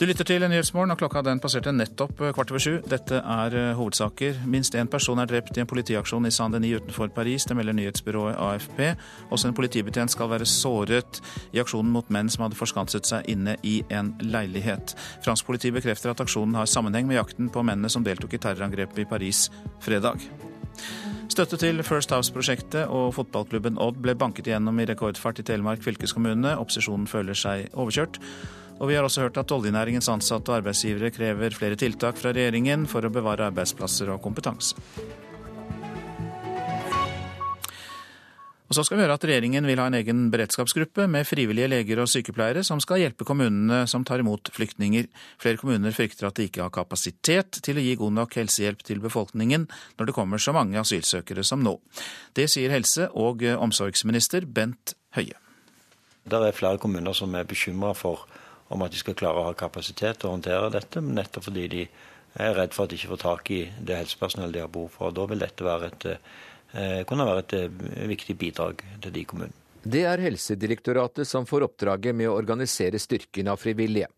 Du lytter til Nyhetsmorgen, og klokka den passerte nettopp eh, kvart over sju. Dette er eh, hovedsaker. Minst én person er drept i en politiaksjon i Saint-Denis utenfor Paris. Det melder nyhetsbyrået AFP. Også en politibetjent skal være såret i aksjonen mot menn som hadde forskanset seg inne i en leilighet. Fransk politi bekrefter at aksjonen har sammenheng med jakten på mennene som deltok i terrorangrepet i Paris fredag. Støtte til First House-prosjektet og fotballklubben Odd ble banket igjennom i rekordfart i Telemark fylkeskommune. Opposisjonen føler seg overkjørt. Og vi har også hørt at oljenæringens ansatte og arbeidsgivere krever flere tiltak fra regjeringen for å bevare arbeidsplasser og kompetanse. Så skal vi høre at regjeringen vil ha en egen beredskapsgruppe med frivillige leger og sykepleiere som skal hjelpe kommunene som tar imot flyktninger. Flere kommuner frykter at de ikke har kapasitet til å gi god nok helsehjelp til befolkningen når det kommer så mange asylsøkere som nå. Det sier helse- og omsorgsminister Bent Høie. Det er flere kommuner som er bekymra for om at de skal klare å ha kapasitet til å håndtere dette, nettopp fordi de er redd for at de ikke får tak i det helsepersonellet de har behov for. Da vil dette være et, eh, kunne være et eh, viktig bidrag til de kommunene. Det er Helsedirektoratet som får oppdraget med å organisere styrken av frivillige.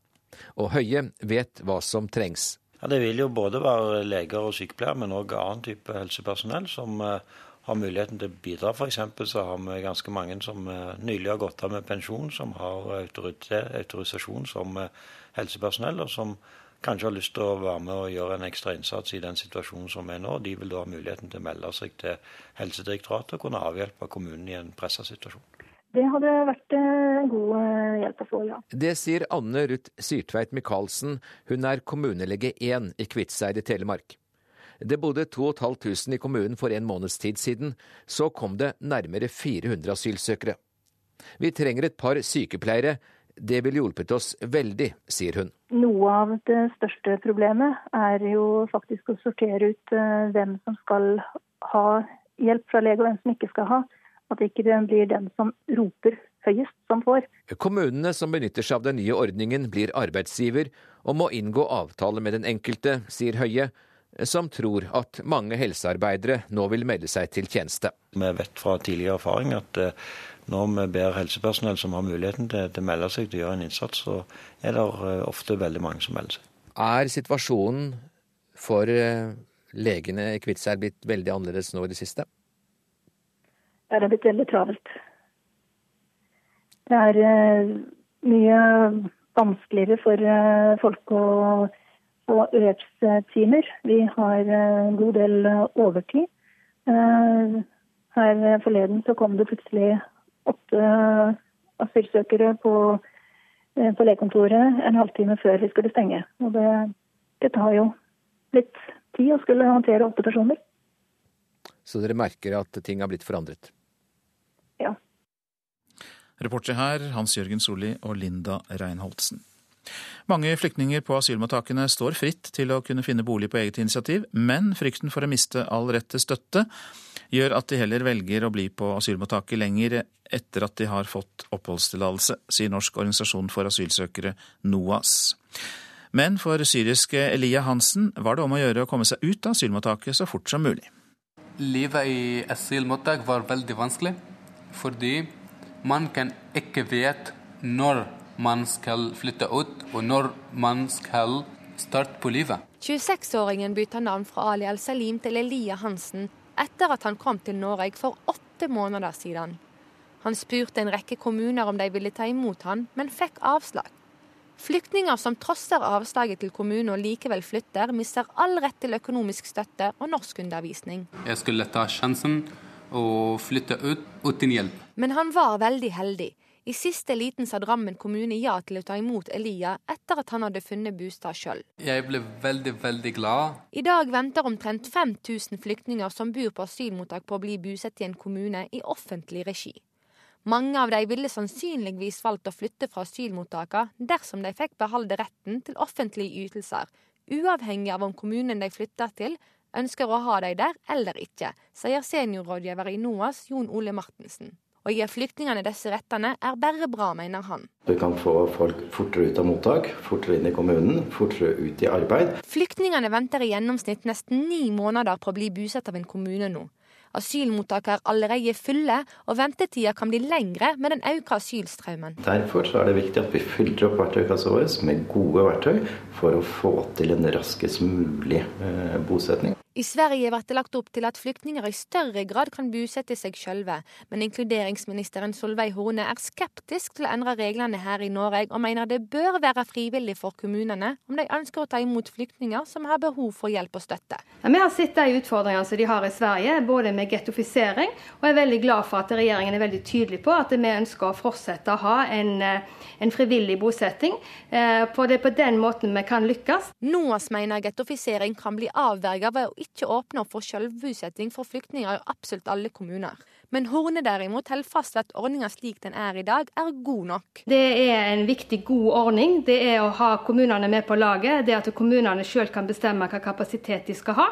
Og Høie vet hva som trengs. Ja, Det vil jo både være leger og sykepleiere, men òg annen type helsepersonell som eh, har muligheten til å bidra. F.eks. så har vi ganske mange som nylig har gått av med pensjon, som har autorisasjon som helsepersonell, og som kanskje har lyst til å være med og gjøre en ekstra innsats i den situasjonen som er nå. De vil da ha muligheten til å melde seg til Helsedirektoratet og kunne avhjelpe kommunen i en pressa situasjon. Det hadde vært en god hjelp å få, ja. Det sier Anne Ruth Syrtveit Michaelsen. Hun er kommunelege 1 i Kviteseid i Telemark. Det bodde 2500 i kommunen for en måneds tid siden. Så kom det nærmere 400 asylsøkere. Vi trenger et par sykepleiere. Det ville hjulpet oss veldig, sier hun. Noe av det største problemet er jo faktisk å sortere ut hvem som skal ha hjelp fra lege, og hvem som ikke skal ha. At ikke det blir den som roper høyest, som får. Kommunene som benytter seg av den nye ordningen, blir arbeidsgiver og må inngå avtale med den enkelte, sier Høie som tror at mange helsearbeidere nå vil melde seg til tjeneste. Vi vet fra tidligere erfaring at når vi ber helsepersonell som har muligheten til, å melde seg til å gjøre en innsats, så er det ofte veldig mange som melder seg. Er situasjonen for legene i Kviteseid blitt veldig annerledes nå i det siste? Det er blitt veldig travelt. Det er mye vanskeligere for folk å få økstimer. Vi har en god del overtid. Her forleden så kom det plutselig åtte asylsøkere på, på legekontoret en halvtime før vi skulle stenge. Og det, det tar jo litt tid å skulle håndtere åtte personer. Så dere merker at ting har blitt forandret? Ja. Reportere her Hans Jørgen Solli og Linda Reinholdsen. Mange flyktninger på asylmottakene står fritt til å kunne finne bolig på eget initiativ, men frykten for å miste all rett til støtte gjør at de heller velger å bli på asylmottaket lenger etter at de har fått oppholdstillatelse, sier Norsk organisasjon for asylsøkere, NOAS. Men for syriske Elia Hansen var det om å gjøre å komme seg ut av asylmottaket så fort som mulig. Livet i asylmottak var veldig vanskelig, fordi man kan ikke vite når man skal flytte ut, og når man skal starte på livet. 26-åringen bytter navn fra Ali al-Salim til Elia Hansen etter at han kom til Norge for åtte måneder siden. Han spurte en rekke kommuner om de ville ta imot han, men fikk avslag. Flyktninger som trosser avslaget til kommunen og likevel flytter, mister all rett til økonomisk støtte og norskundervisning. Jeg skulle ta sjansen og flytte ut uten hjelp. Men han var veldig heldig. I siste liten sa Drammen kommune ja til å ta imot Elia etter at han hadde funnet bostad sjøl. Jeg ble veldig, veldig glad. I dag venter omtrent 5000 flyktninger som bor på asylmottak på å bli bosatt i en kommune i offentlig regi. Mange av de ville sannsynligvis valgt å flytte fra asylmottakene dersom de fikk beholde retten til offentlige ytelser, uavhengig av om kommunen de flytter til, ønsker å ha dem der eller ikke, sier seniorrådgiver i NOAS Jon Ole Martensen. Å gi flyktningene disse rettene er bare bra, mener han. Du kan få folk fortere ut av mottak, fortere inn i kommunen, fortere ut i arbeid. Flyktningene venter i gjennomsnitt nesten ni måneder på å bli bosatt av en kommune nå. Asylmottak er allerede fulle, og ventetida kan bli lengre med den økte asylstrømmen. Derfor er det viktig at vi fyller opp verktøykassa vår med gode verktøy for å få til en raskest mulig eh, bosetning. I Sverige blir det lagt opp til at flyktninger i større grad kan bosette seg sjølve, men inkluderingsministeren Solveig Horne er skeptisk til å endre reglene her i Norge, og mener det bør være frivillig for kommunene om de ønsker å ta imot flyktninger som har behov for hjelp og støtte. Ja, vi har sett de utfordringene som de har i Sverige, både med gettofisering, og er veldig glad for at regjeringen er veldig tydelig på at vi ønsker å fortsette å ha en, en frivillig bosetting. Eh, for det er på den måten vi kan lykkes. NOAS mener gettofisering kan bli avverget ved å ikke ikke åpner for selvbosetting for flyktninger i absolutt alle kommuner. Men Horne derimot holder fast ved at ordninga slik den er i dag, er god nok. Det er en viktig, god ordning. Det er å ha kommunene med på laget. Det at kommunene sjøl kan bestemme hva kapasitet de skal ha.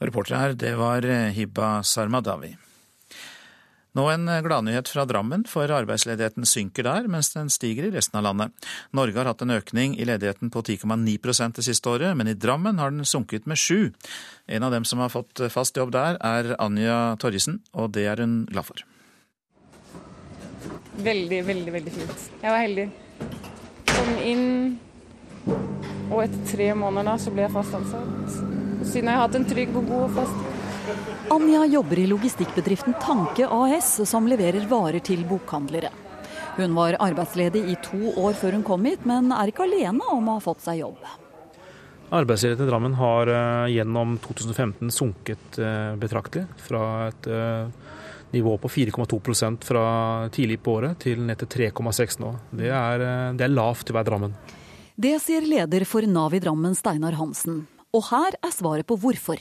Reporter her, det var Hiba Sarmadawi. Nå en gladnyhet fra Drammen, for arbeidsledigheten synker der, mens den stiger i resten av landet. Norge har hatt en økning i ledigheten på 10,9% det siste året, men i Drammen har den sunket med 7. En av dem som har fått fast jobb der, er Anja Torjesen, og det er hun glad for. Veldig, veldig, veldig fint. Jeg var heldig. Kom inn, og etter tre måneder da, så ble jeg fast ansatt. Siden har hatt en trygg og god fast Anja jobber i logistikkbedriften Tanke AS, som leverer varer til bokhandlere. Hun var arbeidsledig i to år før hun kom hit, men er ikke alene om å ha fått seg jobb. Arbeidsledigheten i Drammen har uh, gjennom 2015 sunket uh, betraktelig. Fra et uh, nivå på 4,2% fra tidlig på året til ned til 3,6 nå. Det er, det er lavt til å være Drammen. Det sier leder for Nav i Drammen, Steinar Hansen. Og her er svaret på hvorfor.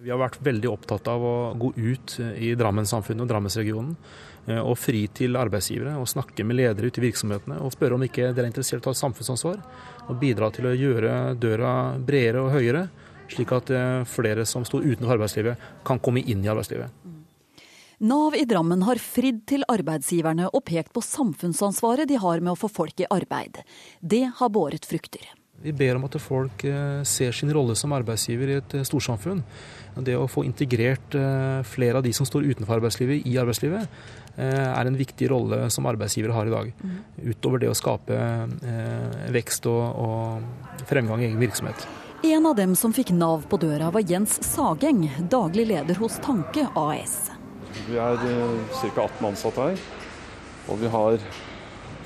Vi har vært veldig opptatt av å gå ut i Drammenssamfunnet og Drammensregionen eh, og fri til arbeidsgivere og snakke med ledere ute i virksomhetene og spørre om ikke dere er interessert i å ta samfunnsansvar og bidra til å gjøre døra bredere og høyere, slik at eh, flere som står utenfor arbeidslivet kan komme inn i arbeidslivet. Nav i Drammen har fridd til arbeidsgiverne og pekt på samfunnsansvaret de har med å få folk i arbeid. Det har båret frukter. Vi ber om at folk eh, ser sin rolle som arbeidsgiver i et storsamfunn. Det å få integrert eh, flere av de som står utenfor arbeidslivet, i arbeidslivet, eh, er en viktig rolle som arbeidsgivere har i dag. Mm. Utover det å skape eh, vekst og, og fremgang i egen virksomhet. En av dem som fikk Nav på døra, var Jens Sageng, daglig leder hos Tanke AS. Vi er ca. 18 ansatte her, og vi har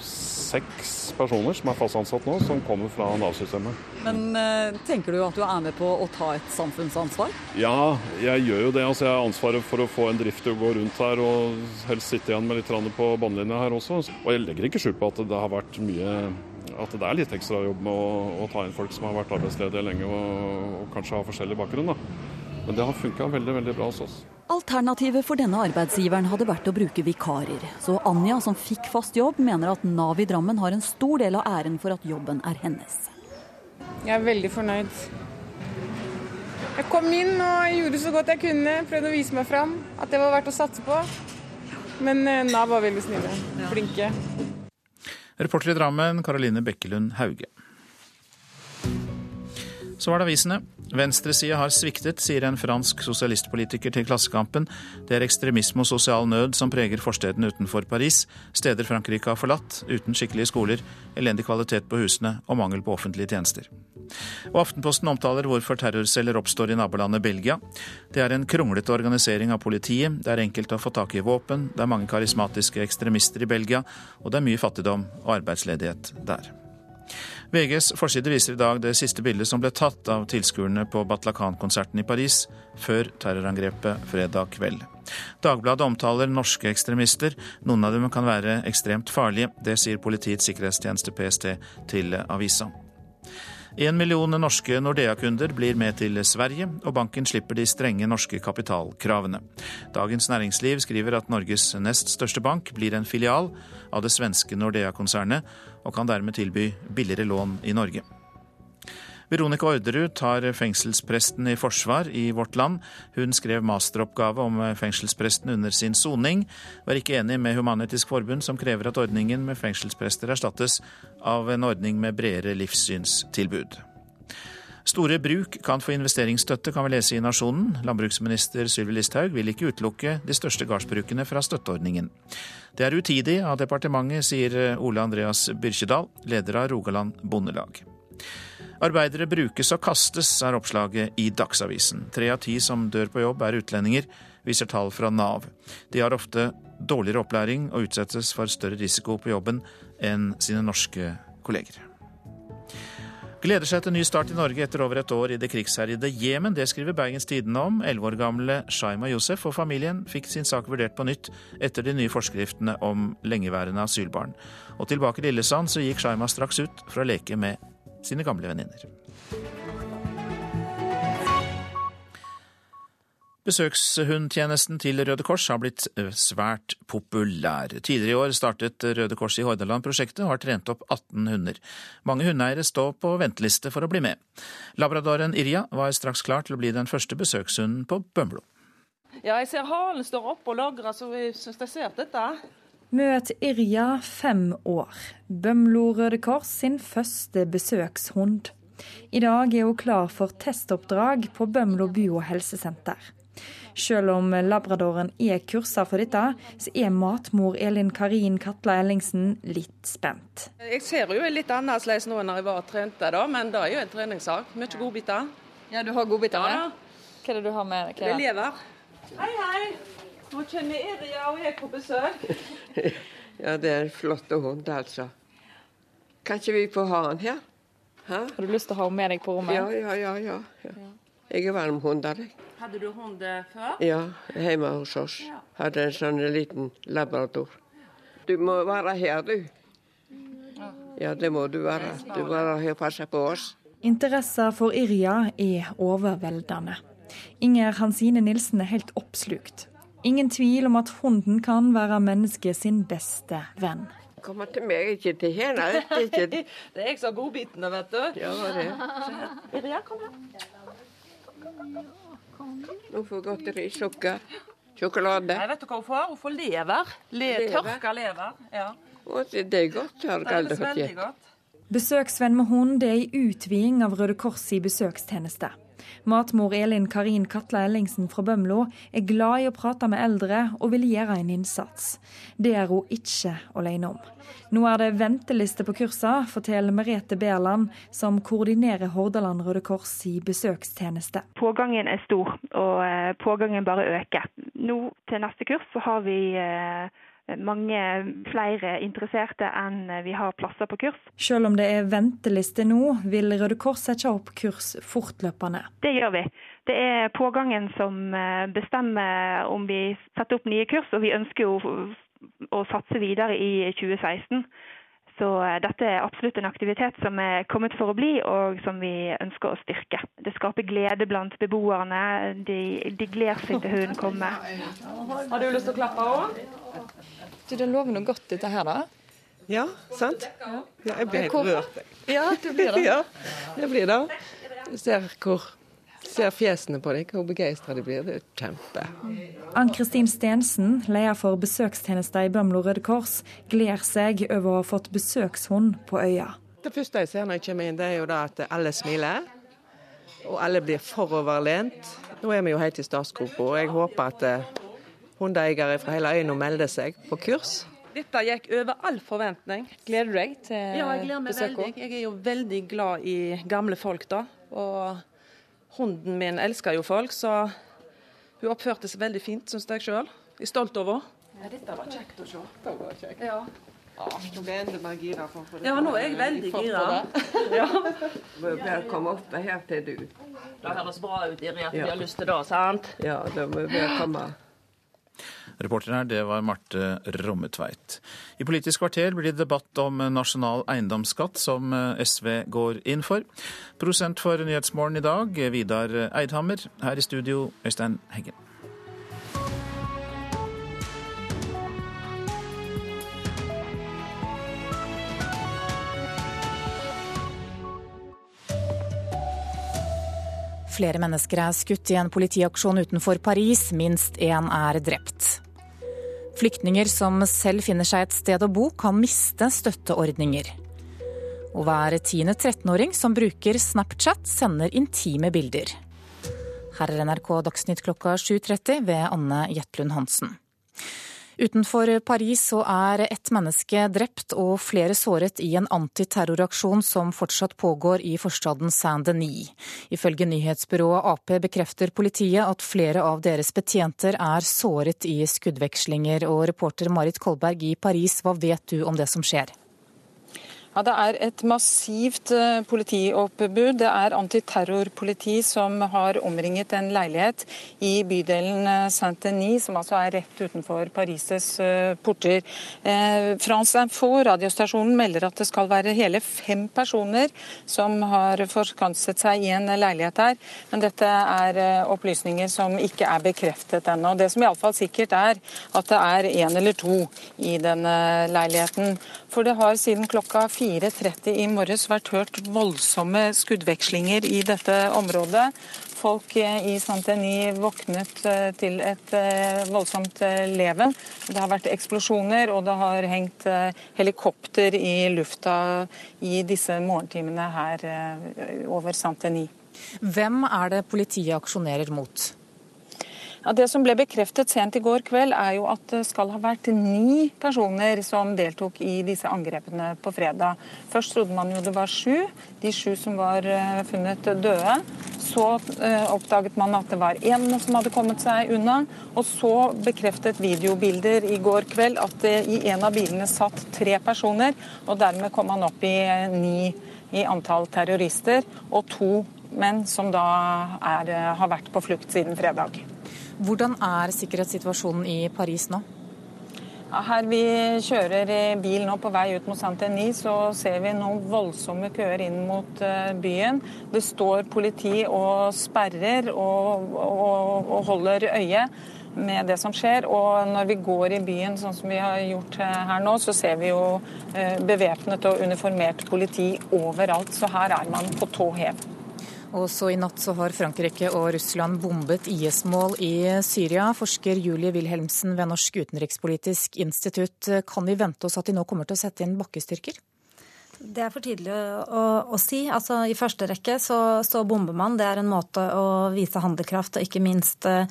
seks personer som er fast ansatt nå, som kommer fra Nav-systemet. Men eh, tenker du at du er med på å ta et samfunnsansvar? Ja, jeg gjør jo det. Altså, jeg har ansvaret for å få en drift til å gå rundt her, og helst sitte igjen med litt på båndlinja her også. Og jeg legger ikke skjul på at det har vært mye at det er litt ekstra jobb med å, å ta inn folk som har vært arbeidsledige lenge og, og kanskje har forskjellig bakgrunn. Da. Men det har funka veldig, veldig bra hos oss. Alternativet for denne arbeidsgiveren hadde vært å bruke vikarer. Så Anja, som fikk fast jobb, mener at Nav i Drammen har en stor del av æren for at jobben er hennes. Jeg er veldig fornøyd. Jeg kom inn og gjorde så godt jeg kunne. Prøvde å vise meg fram. At det var verdt å satse på. Men eh, Nav var veldig snille. Flinke. Reporter i Drammen, Karoline Bekkelund Hauge. Så var det avisene. Venstresida har sviktet, sier en fransk sosialistpolitiker til Klassekampen. Det er ekstremisme og sosial nød som preger forstedene utenfor Paris. Steder Frankrike har forlatt, uten skikkelige skoler, elendig kvalitet på husene og mangel på offentlige tjenester. Og Aftenposten omtaler hvorfor terrorceller oppstår i nabolandet Belgia. Det er en kronglete organisering av politiet, det er enkelt å få tak i våpen, det er mange karismatiske ekstremister i Belgia, og det er mye fattigdom og arbeidsledighet der. VGs forside viser i dag det siste bildet som ble tatt av tilskuerne på Batlacan-konserten i Paris før terrorangrepet fredag kveld. Dagbladet omtaler norske ekstremister. Noen av dem kan være ekstremt farlige. Det sier Politiets sikkerhetstjeneste, PST, til avisa. En million norske Nordea-kunder blir med til Sverige, og banken slipper de strenge norske kapitalkravene. Dagens Næringsliv skriver at Norges nest største bank blir en filial av det svenske Nordea-konsernet, og kan dermed tilby billigere lån i Norge. Veronica Orderud tar fengselspresten i forsvar i Vårt Land. Hun skrev masteroppgave om fengselspresten under sin soning, var ikke enig med Human-Etisk Forbund, som krever at ordningen med fengselsprester erstattes av en ordning med bredere livssynstilbud. Store bruk kan få investeringsstøtte, kan vi lese i Nasjonen. Landbruksminister Sylvi Listhaug vil ikke utelukke de største gardsbrukene fra støtteordningen. Det er utidig av departementet, sier Ole Andreas Byrkjedal, leder av Rogaland Bondelag. Arbeidere brukes og kastes, er oppslaget i Dagsavisen. Tre av ti som dør på jobb er utlendinger, viser tall fra Nav. De har ofte dårligere opplæring og utsettes for større risiko på jobben enn sine norske kolleger. Gleder seg til ny start i Norge etter over et år i det krigsherjede Jemen. Det skriver Bergens Tidende om. Elleve år gamle Shaima Josef og familien fikk sin sak vurdert på nytt etter de nye forskriftene om lengeværende asylbarn. Og tilbake i Lillesand så gikk Shaima straks ut for å leke med sine gamle venninner. Besøkshundtjenesten til Røde Kors har blitt eh, svært populær. Tidligere i år startet Røde Kors i Hordaland prosjektet og har trent opp 18 hunder. Mange hundeeiere står på venteliste for å bli med. Labradoren Irja var straks klar til å bli den første besøkshunden på Bømlo. Ja, jeg ser halen står opp og lagrer, så jeg syns jeg ser dette. Møt Irja, fem år. Bømlo Røde Kors sin første besøkshund. I dag er hun klar for testoppdrag på Bømlo bio- og helsesenter. Selv om labradoren er kursa for dette, så er matmor Elin Karin Katla Ellingsen litt spent. Jeg ser jo litt annerledes nå enn jeg var trente, da, men det er jo en treningssak. Mye godbiter. Ja, du har godbiter? Ja. Hva er det du har med? Det er lever. Hei, hei. Nå kommer Irja og jeg på besøk. ja, det er en flott hund, altså. Kan ikke vi få ha han her? Ha? Har du lyst til å ha henne med deg på rommet? Ja, ja, ja. ja. ja. Jeg er varm hund av deg. Hadde du hund før? Ja, hjemme hos oss. Hadde en sånn liten labrador. Du må være her, du. Ja, det må du være. Du må være her og passe på oss. Interessen for Irja er overveldende. Inger Hansine Nilsen er helt oppslukt. Ingen tvil om at hunden kan være mennesket sin beste venn. Kommer til meg, ikke til henne. Det er jeg som har godbitene, vet du. Ja, det. Irja, kom her. Hun får godteri, sukker, sjokolade. Jeg vet du hva hun får? Hun får lever. Le lever. Tørka lever. Ja. det er godt. har jeg aldri fått godt. Besøksvenn med hund er ei utviding av Røde Kors i besøkstjeneste. Matmor Elin Karin Katla Ellingsen fra Bømlo er glad i å prate med eldre og vil gjøre en innsats. Det er hun ikke alene om. Nå er det venteliste på kursene, forteller Merete Berland, som koordinerer Hordaland Røde Kors i besøkstjeneste. Pågangen er stor, og eh, pågangen bare øker. Nå til neste kurs så har vi eh, mange flere interesserte enn vi har plasser på kurs. Selv om det er venteliste nå, vil Røde Kors sette opp kurs fortløpende. Det gjør vi. Det er pågangen som eh, bestemmer om vi setter opp nye kurs, og vi ønsker jo å satse videre i 2016. Så eh, dette er absolutt en aktivitet som er kommet for å bli, og som vi ønsker å styrke. Det skaper glede blant beboerne. De, de gleder seg til hunden kommer. Har du lyst til å klappe òg? Du, det lover noe godt dette her, da? Ja, sant? Ja, jeg blir helt rørt. Ja, du blir det? Ja, jeg blir det. Du ser hvor ser fjesene på deg, hvor begeistra de blir. Det er kjempe. Ann-Kristin Stensen, leder for besøkstjenesten i Bømlo Røde Kors, gleder seg over å ha fått besøkshund på øya. Det første jeg ser når jeg kommer inn, det er jo da at alle smiler. Og alle blir foroverlent. Nå er vi jo helt i startgropa, og jeg håper at eh, hundeeiere fra hele øya melder seg på kurs. Dette gikk over all forventning. Gleder du deg til besøket? Ja, jeg gleder meg veldig. Jeg er jo veldig glad i gamle folk, da. Og Hunden min elsker jo folk, så hun oppførte seg veldig fint, syns jeg sjøl. Jeg er stolt over henne. Ja, dette var kjekt å se. Det var kjekt. Ja. Ja, nå ble jeg enda mer gira. For, for ja, nå er jeg veldig gira. ja. Må bare komme opp her til du. Det høres bra ut, Iri, at ja. vi har lyst til det, sant? Ja, da må vi komme. Reporter her, det var Marte Rommetveit. I Politisk kvarter blir det debatt om nasjonal eiendomsskatt, som SV går inn for. Prosent for Nyhetsmorgen i dag, Vidar Eidhammer. Her i studio, Øystein Heggen. Flere mennesker er skutt i en politiaksjon utenfor Paris. Minst én er drept. Flyktninger som selv finner seg et sted å bo, kan miste støtteordninger. Og hver tiende 13-åring som bruker Snapchat, sender intime bilder. Her er NRK Dagsnytt klokka 7.30 ved Anne Jetlund Hansen. Utenfor Paris så er ett menneske drept og flere såret i en antiterroraksjon som fortsatt pågår i forstaden Saint-Denis. Ifølge nyhetsbyrået Ap bekrefter politiet at flere av deres betjenter er såret i skuddvekslinger. Og reporter Marit Kolberg i Paris, hva vet du om det som skjer? Ja, Det er et massivt eh, politioppbud. Det er antiterrorpoliti som har omringet en leilighet i bydelen eh, Saint-Denis, som altså er rett utenfor Paris' eh, porter. France Info, radiostasjonen, melder at det skal være hele fem personer som har forskanset seg i en leilighet her. Men dette er opplysninger som ikke er bekreftet ennå. Det som iallfall sikkert er at det er én eller to i denne leiligheten. For det har siden klokka 4.30 i morges vært hørt voldsomme skuddvekslinger i dette området. Folk i Saint-Denis våknet eh, til et eh, voldsomt eh, leven. Det har vært eksplosjoner, og det har hengt helikopter i lufta i disse morgentimene her over Saint-Denis. Hvem er det politiet aksjonerer mot? Det som ble bekreftet sent i går kveld, er jo at det skal ha vært ni personer som deltok i disse angrepene på fredag. Først trodde man jo det var sju, de sju som var eh, funnet døde. Så eh, oppdaget man at det var én som hadde kommet seg unna. Og så bekreftet videobilder i går kveld at i en av bilene satt tre personer. Og dermed kom man opp i eh, ni i antall terrorister, og to menn som da er, har vært på flukt siden fredag. Hvordan er sikkerhetssituasjonen i Paris nå? Her vi kjører bil nå på vei ut mot Saint-Denis, så ser vi noen voldsomme køer inn mot eh, byen. Det står politi og sperrer og, og, og holder øye med det som skjer. Og når vi går i byen sånn som vi har gjort eh, her nå, så ser vi jo eh, bevæpnet og uniformert politi overalt. Så her er man på tå hev. Og så I natt så har Frankrike og Russland bombet IS-mål i Syria. Forsker Julie Wilhelmsen ved Norsk utenrikspolitisk institutt, kan vi vente oss at de nå kommer til å sette inn bakkestyrker? Det er for tidlig å, å si. Altså, I første rekke så, så, bomber man. Det er en måte å vise handlekraft og ikke minst eh,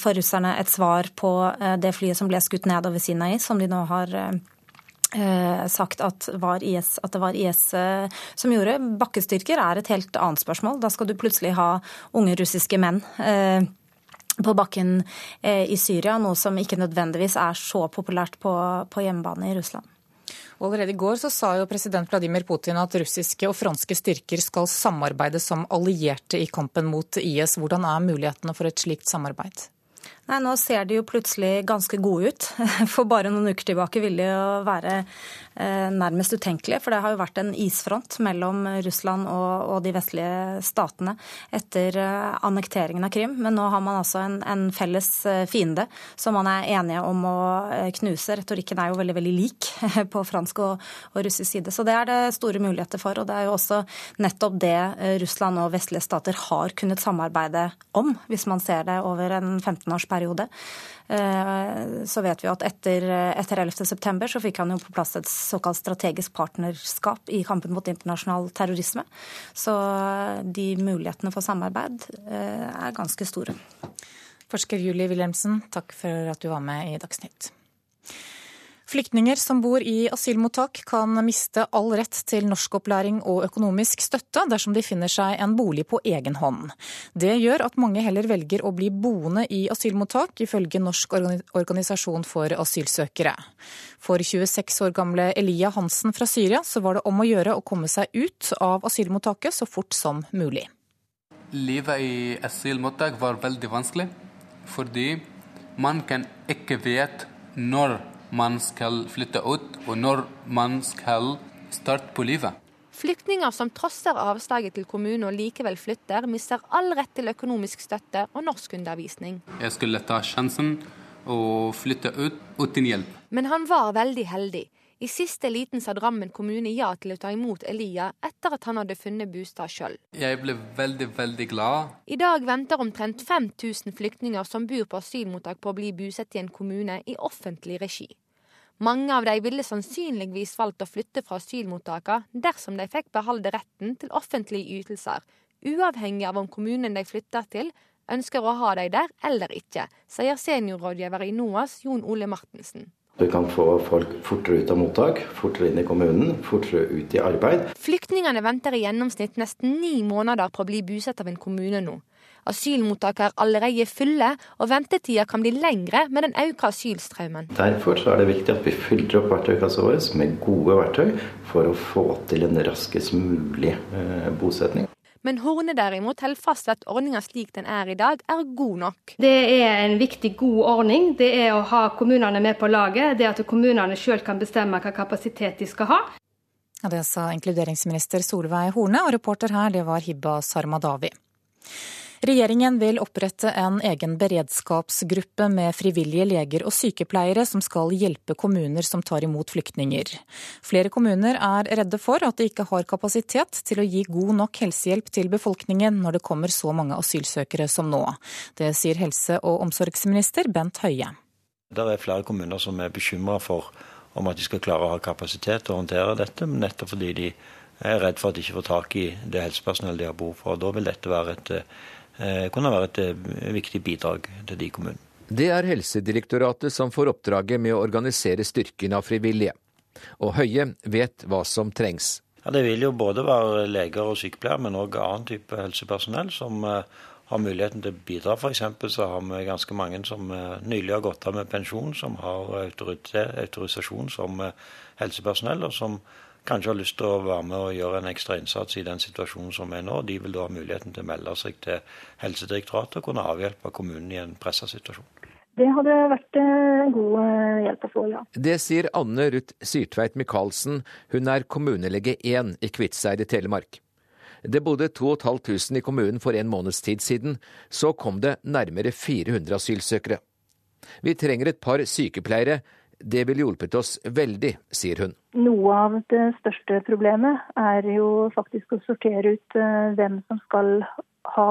for russerne et svar på eh, det flyet som ble skutt ned over Sinai, som de nå har eh, sagt at, IS, at, det var IS eh, som gjorde. Bakkestyrker er et helt annet spørsmål. Da skal du plutselig ha unge russiske menn eh, på bakken i Syria, noe som ikke nødvendigvis er så populært på, på hjemmebane i Russland. Allerede i går så sa jo president Vladimir Putin at russiske og franske styrker skal samarbeide som allierte i kampen mot IS. Hvordan er mulighetene for et slikt samarbeid? Nei, Nå ser de jo plutselig ganske gode ut. For bare noen uker tilbake ville de jo være eh, nærmest utenkelige. For det har jo vært en isfront mellom Russland og, de vestlige statene etter eh, annekteringen av Krim. Men nå har man altså en, en, felles eh, fiende som man er enige om å knuse. Retorikken er jo veldig veldig lik på fransk og, og russisk side. Så det er det store muligheter for. Og det er jo også nettopp det Russland og vestlige stater har kunnet samarbeide om, hvis man ser det over en 15-årsperiode periode. Eh, så vet vi at etter, etter 11.9 så fikk han jo på plass et såkalt strategisk partnerskap i kampen mot internasjonal terrorisme. Så de mulighetene for samarbeid eh, er ganske store. Forsker Julie Wilhelmsen, takk for at du var med i Dagsnytt. Flyktninger som bor i asylmottak kan miste all rett til norskopplæring og økonomisk støtte dersom de finner seg en bolig på egen hånd. Det gjør at mange heller velger å bli boende i asylmottak, ifølge Norsk organisasjon for asylsøkere. For 26 år gamle Elia Hansen fra Syria så var det om å gjøre å komme seg ut av asylmottaket så fort som mulig. Livet i asylmottak var veldig vanskelig, fordi man kan ikke vite når man skal flytte ut, og når man skal starte på livet. Flyktninger som trosser avslaget til kommunen og likevel flytter, mister all rett til økonomisk støtte og norskundervisning. Jeg skulle ta sjansen og flytte ut uten hjelp. Men han var veldig heldig. I siste liten sa Drammen kommune ja til å ta imot Elia etter at han hadde funnet bostad sjøl. Jeg ble veldig, veldig glad. I dag venter omtrent 5000 flyktninger som bor på asylmottak på å bli bosatt i en kommune i offentlig regi. Mange av de ville sannsynligvis valgt å flytte fra asylmottakene dersom de fikk beholde retten til offentlige ytelser, uavhengig av om kommunen de flytter til ønsker å ha dem der eller ikke, sier seniorrådgiver i NOAS Jon Ole Martensen. Du kan få folk fortere ut av mottak, fortere inn i kommunen, fortere ut i arbeid. Flyktningene venter i gjennomsnitt nesten ni måneder på å bli bosatt av en kommune nå. Asylmottak er allerede fulle, og ventetida kan bli lengre med den økte asylstrømmen. Derfor er det viktig at vi fyller opp verktøykassa vår med gode verktøy for å få til en raskest mulig eh, bosetning. Men Horne derimot holder fast ved at ordninga slik den er i dag, er god nok. Det er en viktig, god ordning. Det er å ha kommunene med på laget. Det at kommunene sjøl kan bestemme hva kapasitet de skal ha. Ja, det sa inkluderingsminister Solveig Horne, og reporter her det var Hibba Sarmadawi. Regjeringen vil opprette en egen beredskapsgruppe med frivillige leger og sykepleiere som skal hjelpe kommuner som tar imot flyktninger. Flere kommuner er redde for at de ikke har kapasitet til å gi god nok helsehjelp til befolkningen når det kommer så mange asylsøkere som nå. Det sier helse- og omsorgsminister Bent Høie. Det er flere kommuner som er bekymra for om at de skal klare å ha kapasitet til å håndtere dette, nettopp fordi de er redd for at de ikke får tak i det helsepersonellet de har behov for. Da vil dette være et Eh, kunne være et eh, viktig bidrag til de kommunene. Det er Helsedirektoratet som får oppdraget med å organisere styrken av frivillige. Og Høie vet hva som trengs. Ja, det vil jo både være leger og sykepleiere, men òg annen type helsepersonell som uh, har muligheten til å bidra. F.eks. så har vi ganske mange som nylig har gått av med pensjon, som har autorisasjon som helsepersonell, og som kanskje har lyst til å være med og gjøre en ekstra innsats i den situasjonen som er nå. De vil da ha muligheten til å melde seg til Helsedirektoratet og kunne avhjelpe kommunen i en pressa situasjon. Det hadde vært eh, en god eh, hjelp å få, ja. Det sier Anne Ruth Syrtveit Michaelsen. Hun er kommunelege 1 i Kviteseid i Telemark. Det bodde 2500 i kommunen for en måneds tid siden. Så kom det nærmere 400 asylsøkere. Vi trenger et par sykepleiere, det ville hjulpet oss veldig, sier hun. Noe av det største problemet er jo faktisk å sortere ut eh, hvem som skal ha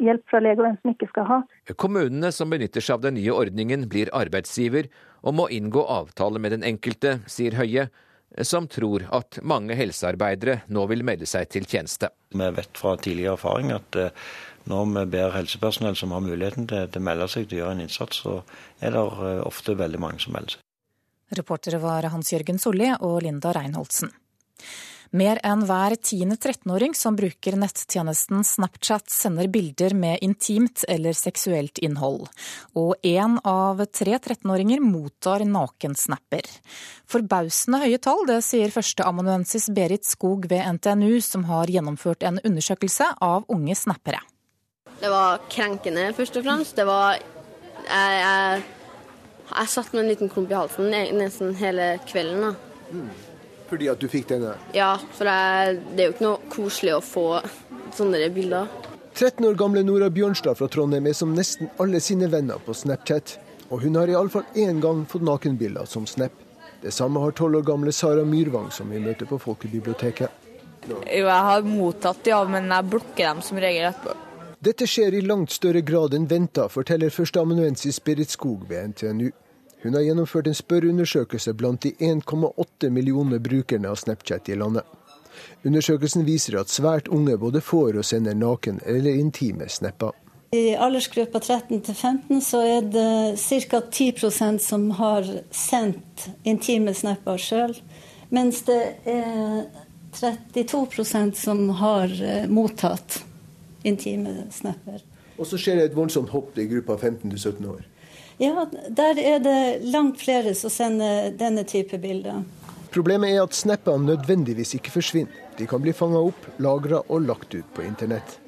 hjelp fra lege, og hvem som ikke skal ha. Kommunene som benytter seg av den nye ordningen, blir arbeidsgiver og må inngå avtale med den enkelte, sier Høie, som tror at mange helsearbeidere nå vil melde seg til tjeneste. Vi vet fra tidligere erfaring at eh, når vi ber helsepersonell som har muligheten til, å melde seg til å gjøre en innsats, så er det eh, ofte veldig mange som melder seg. Reportere var Hans Jørgen Solli og Linda Reinholdsen. Mer enn hver tiende 13-åring som bruker nettjenesten Snapchat, sender bilder med intimt eller seksuelt innhold. Og én av tre 13-åringer mottar nakensnapper. Forbausende høye tall, det sier førsteamanuensis Berit Skog ved NTNU, som har gjennomført en undersøkelse av unge snappere. Det var krenkende, først og fremst. Det var jeg, jeg jeg satt med en liten klump i halsen nesten hele kvelden. da. Mm. Fordi at du fikk denne? Ja, for jeg, det er jo ikke noe koselig å få sånne bilder. 13 år gamle Nora Bjørnstad fra Trondheim er som nesten alle sine venner på Snapchat. Og hun har iallfall én gang fått nakenbilder som Snap. Det samme har 12 år gamle Sara Myrvang, som vi møter på Folkebiblioteket. Jo, jeg har mottatt ja, men jeg blokker dem som regel etterpå. Dette skjer i langt større grad enn venta, forteller førsteamanuensis Berit Skog ved NTNU. Hun har gjennomført en spørreundersøkelse blant de 1,8 millioner brukerne av Snapchat i landet. Undersøkelsen viser at svært unge både får og sender naken eller intime snapper. I aldersgruppa 13 til 15 så er det ca. 10% som har sendt intime snapper sjøl, mens det er 32% som har eh, mottatt intime snapper. Og så skjer det et voldsomt hopp i gruppa 15 17 år. Ja, der er det langt flere som sender denne type bilder. Problemet er at snappene nødvendigvis ikke forsvinner. De kan bli fanga opp, lagra og lagt ut på internett.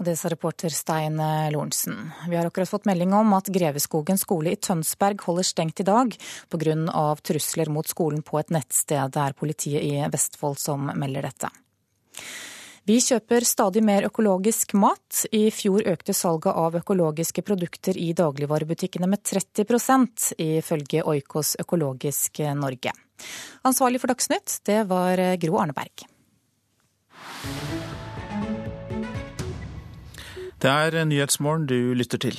Og det sa reporter Stein Lorentzen. Vi har akkurat fått melding om at Greveskogen skole i Tønsberg holder stengt i dag pga. trusler mot skolen på et nettsted. Det er politiet i Vestfold som melder dette. Vi kjøper stadig mer økologisk mat. I fjor økte salget av økologiske produkter i dagligvarebutikkene med 30% ifølge Oikos Økologisk Norge. Ansvarlig for Dagsnytt, det var Gro Arneberg. Det er Nyhetsmorgen du lytter til.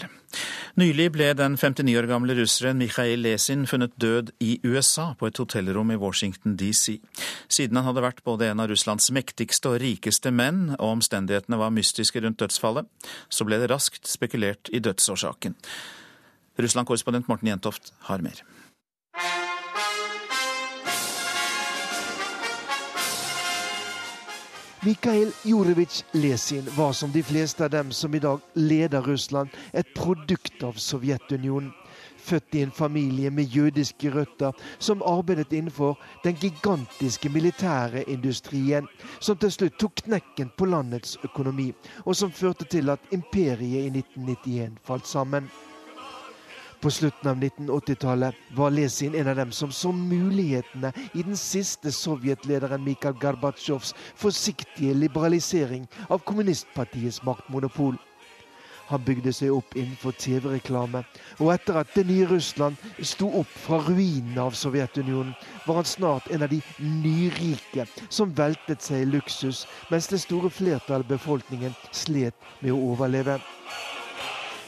Nylig ble den 59 år gamle russeren Mikhail Lesin funnet død i USA, på et hotellrom i Washington DC. Siden han hadde vært både en av Russlands mektigste og rikeste menn, og omstendighetene var mystiske rundt dødsfallet, så ble det raskt spekulert i dødsårsaken. Russland-korrespondent Morten Jentoft har mer. Mikhail Jurevitsj Lesin var som de fleste av dem som i dag leder Russland, et produkt av Sovjetunionen. Født i en familie med jødiske røtter, som arbeidet innenfor den gigantiske militære industrien, som til slutt tok knekken på landets økonomi, og som førte til at imperiet i 1991 falt sammen. På slutten av 1980-tallet var Lesin en av dem som så mulighetene i den siste sovjetlederen Mikhail Gorbatsjovs forsiktige liberalisering av kommunistpartiets maktmonopol. Han bygde seg opp innenfor TV-reklame, og etter at det nye Russland sto opp fra ruinene av Sovjetunionen, var han snart en av de nyrike som veltet seg i luksus, mens det store flertallet av befolkningen slet med å overleve.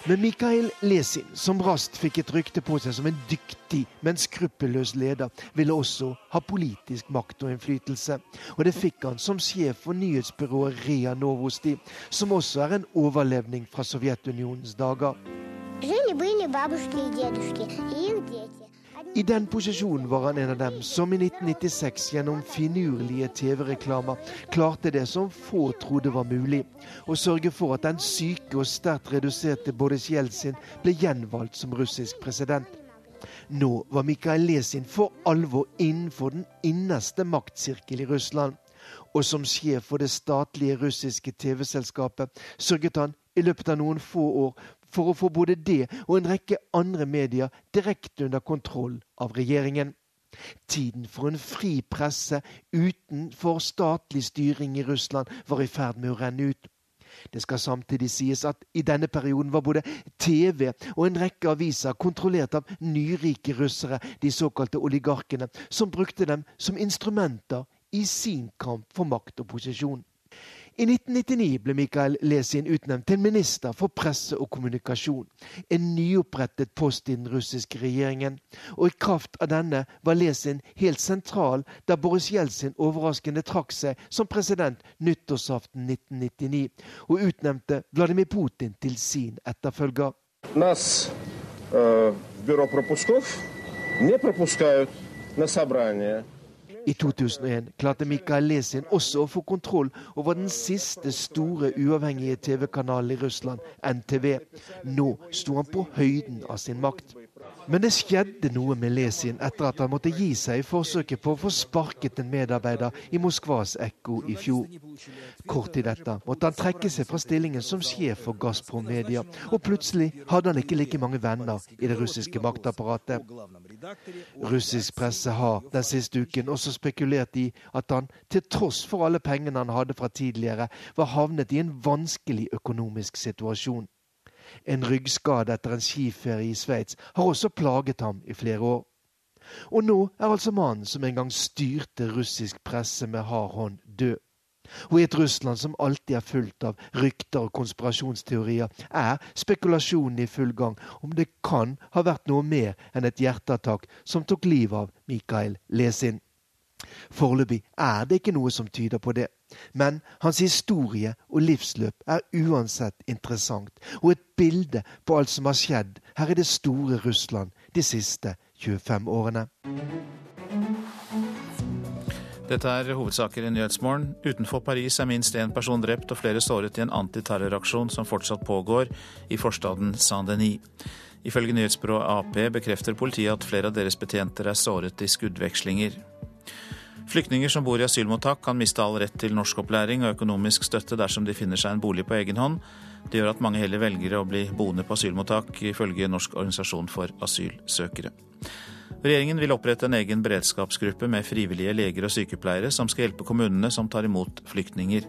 Men Mikhail Lesin, som raskt fikk et rykte på seg som en dyktig, men skruppelløs leder, ville også ha politisk makt og innflytelse. Og det fikk han som sjef for nyhetsbyrået Rea Novosti, som også er en overlevning fra Sovjetunionens dager. Жили-были бабушки и дедушки, и их дети. I den posisjonen var han en av dem som i 1996 gjennom finurlige TV-reklamer klarte det som få trodde var mulig, å sørge for at den syke og sterkt reduserte Boris Jeltsin ble gjenvalgt som russisk president. Nå var Mikhail Lesin for alvor innenfor den innerste maktsirkel i Russland. Og som sjef for det statlige russiske TV-selskapet sørget han i løpet av noen få år for å få både det og en rekke andre medier direkte under kontroll av regjeringen. Tiden for en fri presse utenfor statlig styring i Russland var i ferd med å renne ut. Det skal samtidig sies at i denne perioden var både TV og en rekke aviser kontrollert av nyrike russere, de såkalte oligarkene, som brukte dem som instrumenter i sin kamp for makt og posisjon. I 1999 ble Mikael Lesin utnevnt til minister for presse og kommunikasjon, en nyopprettet post i den russiske regjeringen. Og i kraft av denne var Lesin helt sentral da Boris Jeltsin overraskende trakk seg som president nyttårsaften 1999, og utnevnte Vladimir Putin til sin etterfølger. Нас э, в бюро пропусков не пропускают на собрание. I 2001 klarte Mikael Lesin også å få kontroll over den siste store uavhengige TV-kanalen i Russland, NTV. Nå sto han på høyden av sin makt. Men det skjedde noe med Lesin etter at han måtte gi seg i forsøket på å få sparket en medarbeider i Moskvas Ekko i fjor. Kort tid etter måtte han trekke seg fra stillingen som sjef for Gazprom Media, og plutselig hadde han ikke like mange venner i det russiske maktapparatet. Russisk presse har den siste uken også spekulert i at han, til tross for alle pengene han hadde fra tidligere, var havnet i en vanskelig økonomisk situasjon. En ryggskade etter en skiferie i Sveits har også plaget ham i flere år. Og nå er altså mannen som en gang styrte russisk presse med hard hånd, død. Og i et Russland som alltid er fullt av rykter og konspirasjonsteorier, er spekulasjonen i full gang om det kan ha vært noe mer enn et hjerteattakk som tok livet av Mikael Lesin. Foreløpig er det ikke noe som tyder på det. Men hans historie og livsløp er uansett interessant, og et bilde på alt som har skjedd her i det store Russland de siste 25 årene. Dette er hovedsaker i Nyhetsmorgen. Utenfor Paris er minst én person drept og flere såret i en antiterroraksjon som fortsatt pågår i forstaden Saint-Denis. Ifølge nyhetsbyrået Ap bekrefter politiet at flere av deres betjenter er såret i skuddvekslinger. Flyktninger som bor i asylmottak kan miste all rett til norskopplæring og økonomisk støtte dersom de finner seg en bolig på egen hånd. Det gjør at mange heller velger å bli boende på asylmottak, ifølge Norsk organisasjon for asylsøkere. Regjeringen vil opprette en egen beredskapsgruppe med frivillige leger og sykepleiere som skal hjelpe kommunene som tar imot flyktninger.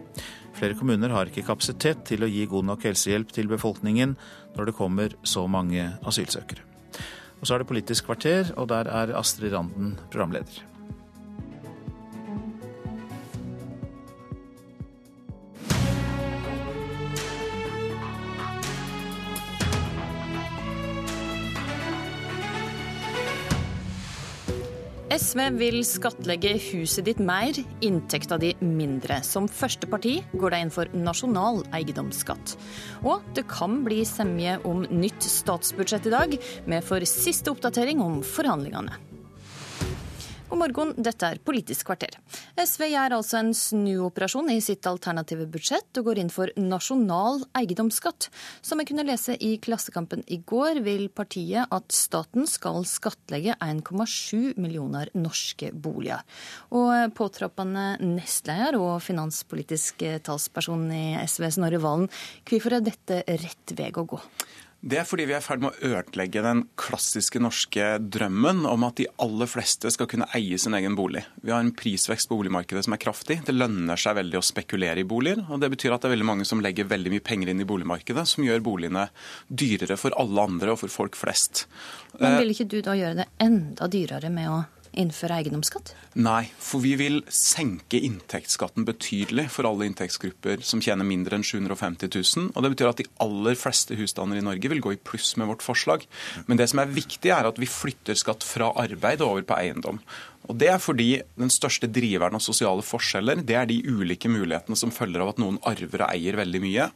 Flere kommuner har ikke kapasitet til å gi god nok helsehjelp til befolkningen når det kommer så mange asylsøkere. Og så er det Politisk kvarter, og der er Astrid Randen programleder. SV vil skattlegge huset ditt mer, inntekta di mindre. Som første parti går de inn for nasjonal eiendomsskatt. Og det kan bli semje om nytt statsbudsjett i dag. Vi får siste oppdatering om forhandlingene. God morgen, dette er Politisk kvarter. SV gjør altså en snuoperasjon i sitt alternative budsjett og går inn for nasjonal eiendomsskatt. Som jeg kunne lese i Klassekampen i går, vil partiet at staten skal skattlegge 1,7 millioner norske boliger. Og påtroppende nestleder og finanspolitisk talsperson i SV, Snorre Valen, hvorfor er dette rett vei å gå? Det er fordi vi er i ferd med å ødelegge den klassiske norske drømmen om at de aller fleste skal kunne eie sin egen bolig. Vi har en prisvekst på boligmarkedet som er kraftig. Det lønner seg veldig å spekulere i boliger. og Det betyr at det er veldig mange som legger veldig mye penger inn i boligmarkedet, som gjør boligene dyrere for alle andre og for folk flest. Men vil ikke du da gjøre det enda dyrere med å innføre eiendomsskatt? Nei, for vi vil senke inntektsskatten betydelig for alle inntektsgrupper som tjener mindre enn 750 000. Og det betyr at de aller fleste husstander i Norge vil gå i pluss med vårt forslag. Men det som er viktig, er at vi flytter skatt fra arbeid over på eiendom. Og Det er fordi den største driveren av sosiale forskjeller det er de ulike mulighetene som følger av at noen arver og eier veldig mye,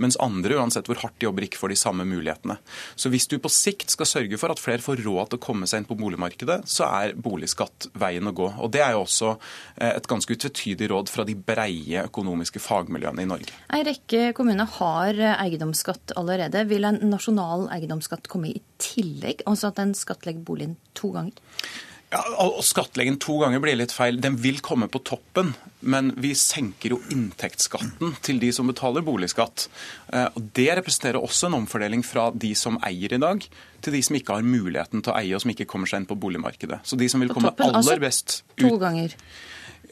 mens andre, uansett hvor hardt de jobber, ikke får de samme mulighetene. Så hvis du på sikt skal sørge for at flere får råd til å komme seg inn på boligmarkedet, så er boligskatt veien å gå. Og Det er jo også eh, et ganske utvetydig råd fra de breie økonomiske fagmiljøene i Norge. En rekke kommuner har eiendomsskatt allerede. Vil en nasjonal eiendomsskatt komme i tillegg, altså at en skattlegger boligen to ganger? Ja, Å Skattleggen to ganger blir litt feil. Den vil komme på toppen, men vi senker jo inntektsskatten til de som betaler boligskatt. Eh, og Det representerer også en omfordeling fra de som eier i dag, til de som ikke har muligheten til å eie og som ikke kommer seg inn på boligmarkedet. Så de som vil komme aller altså best ut To ganger.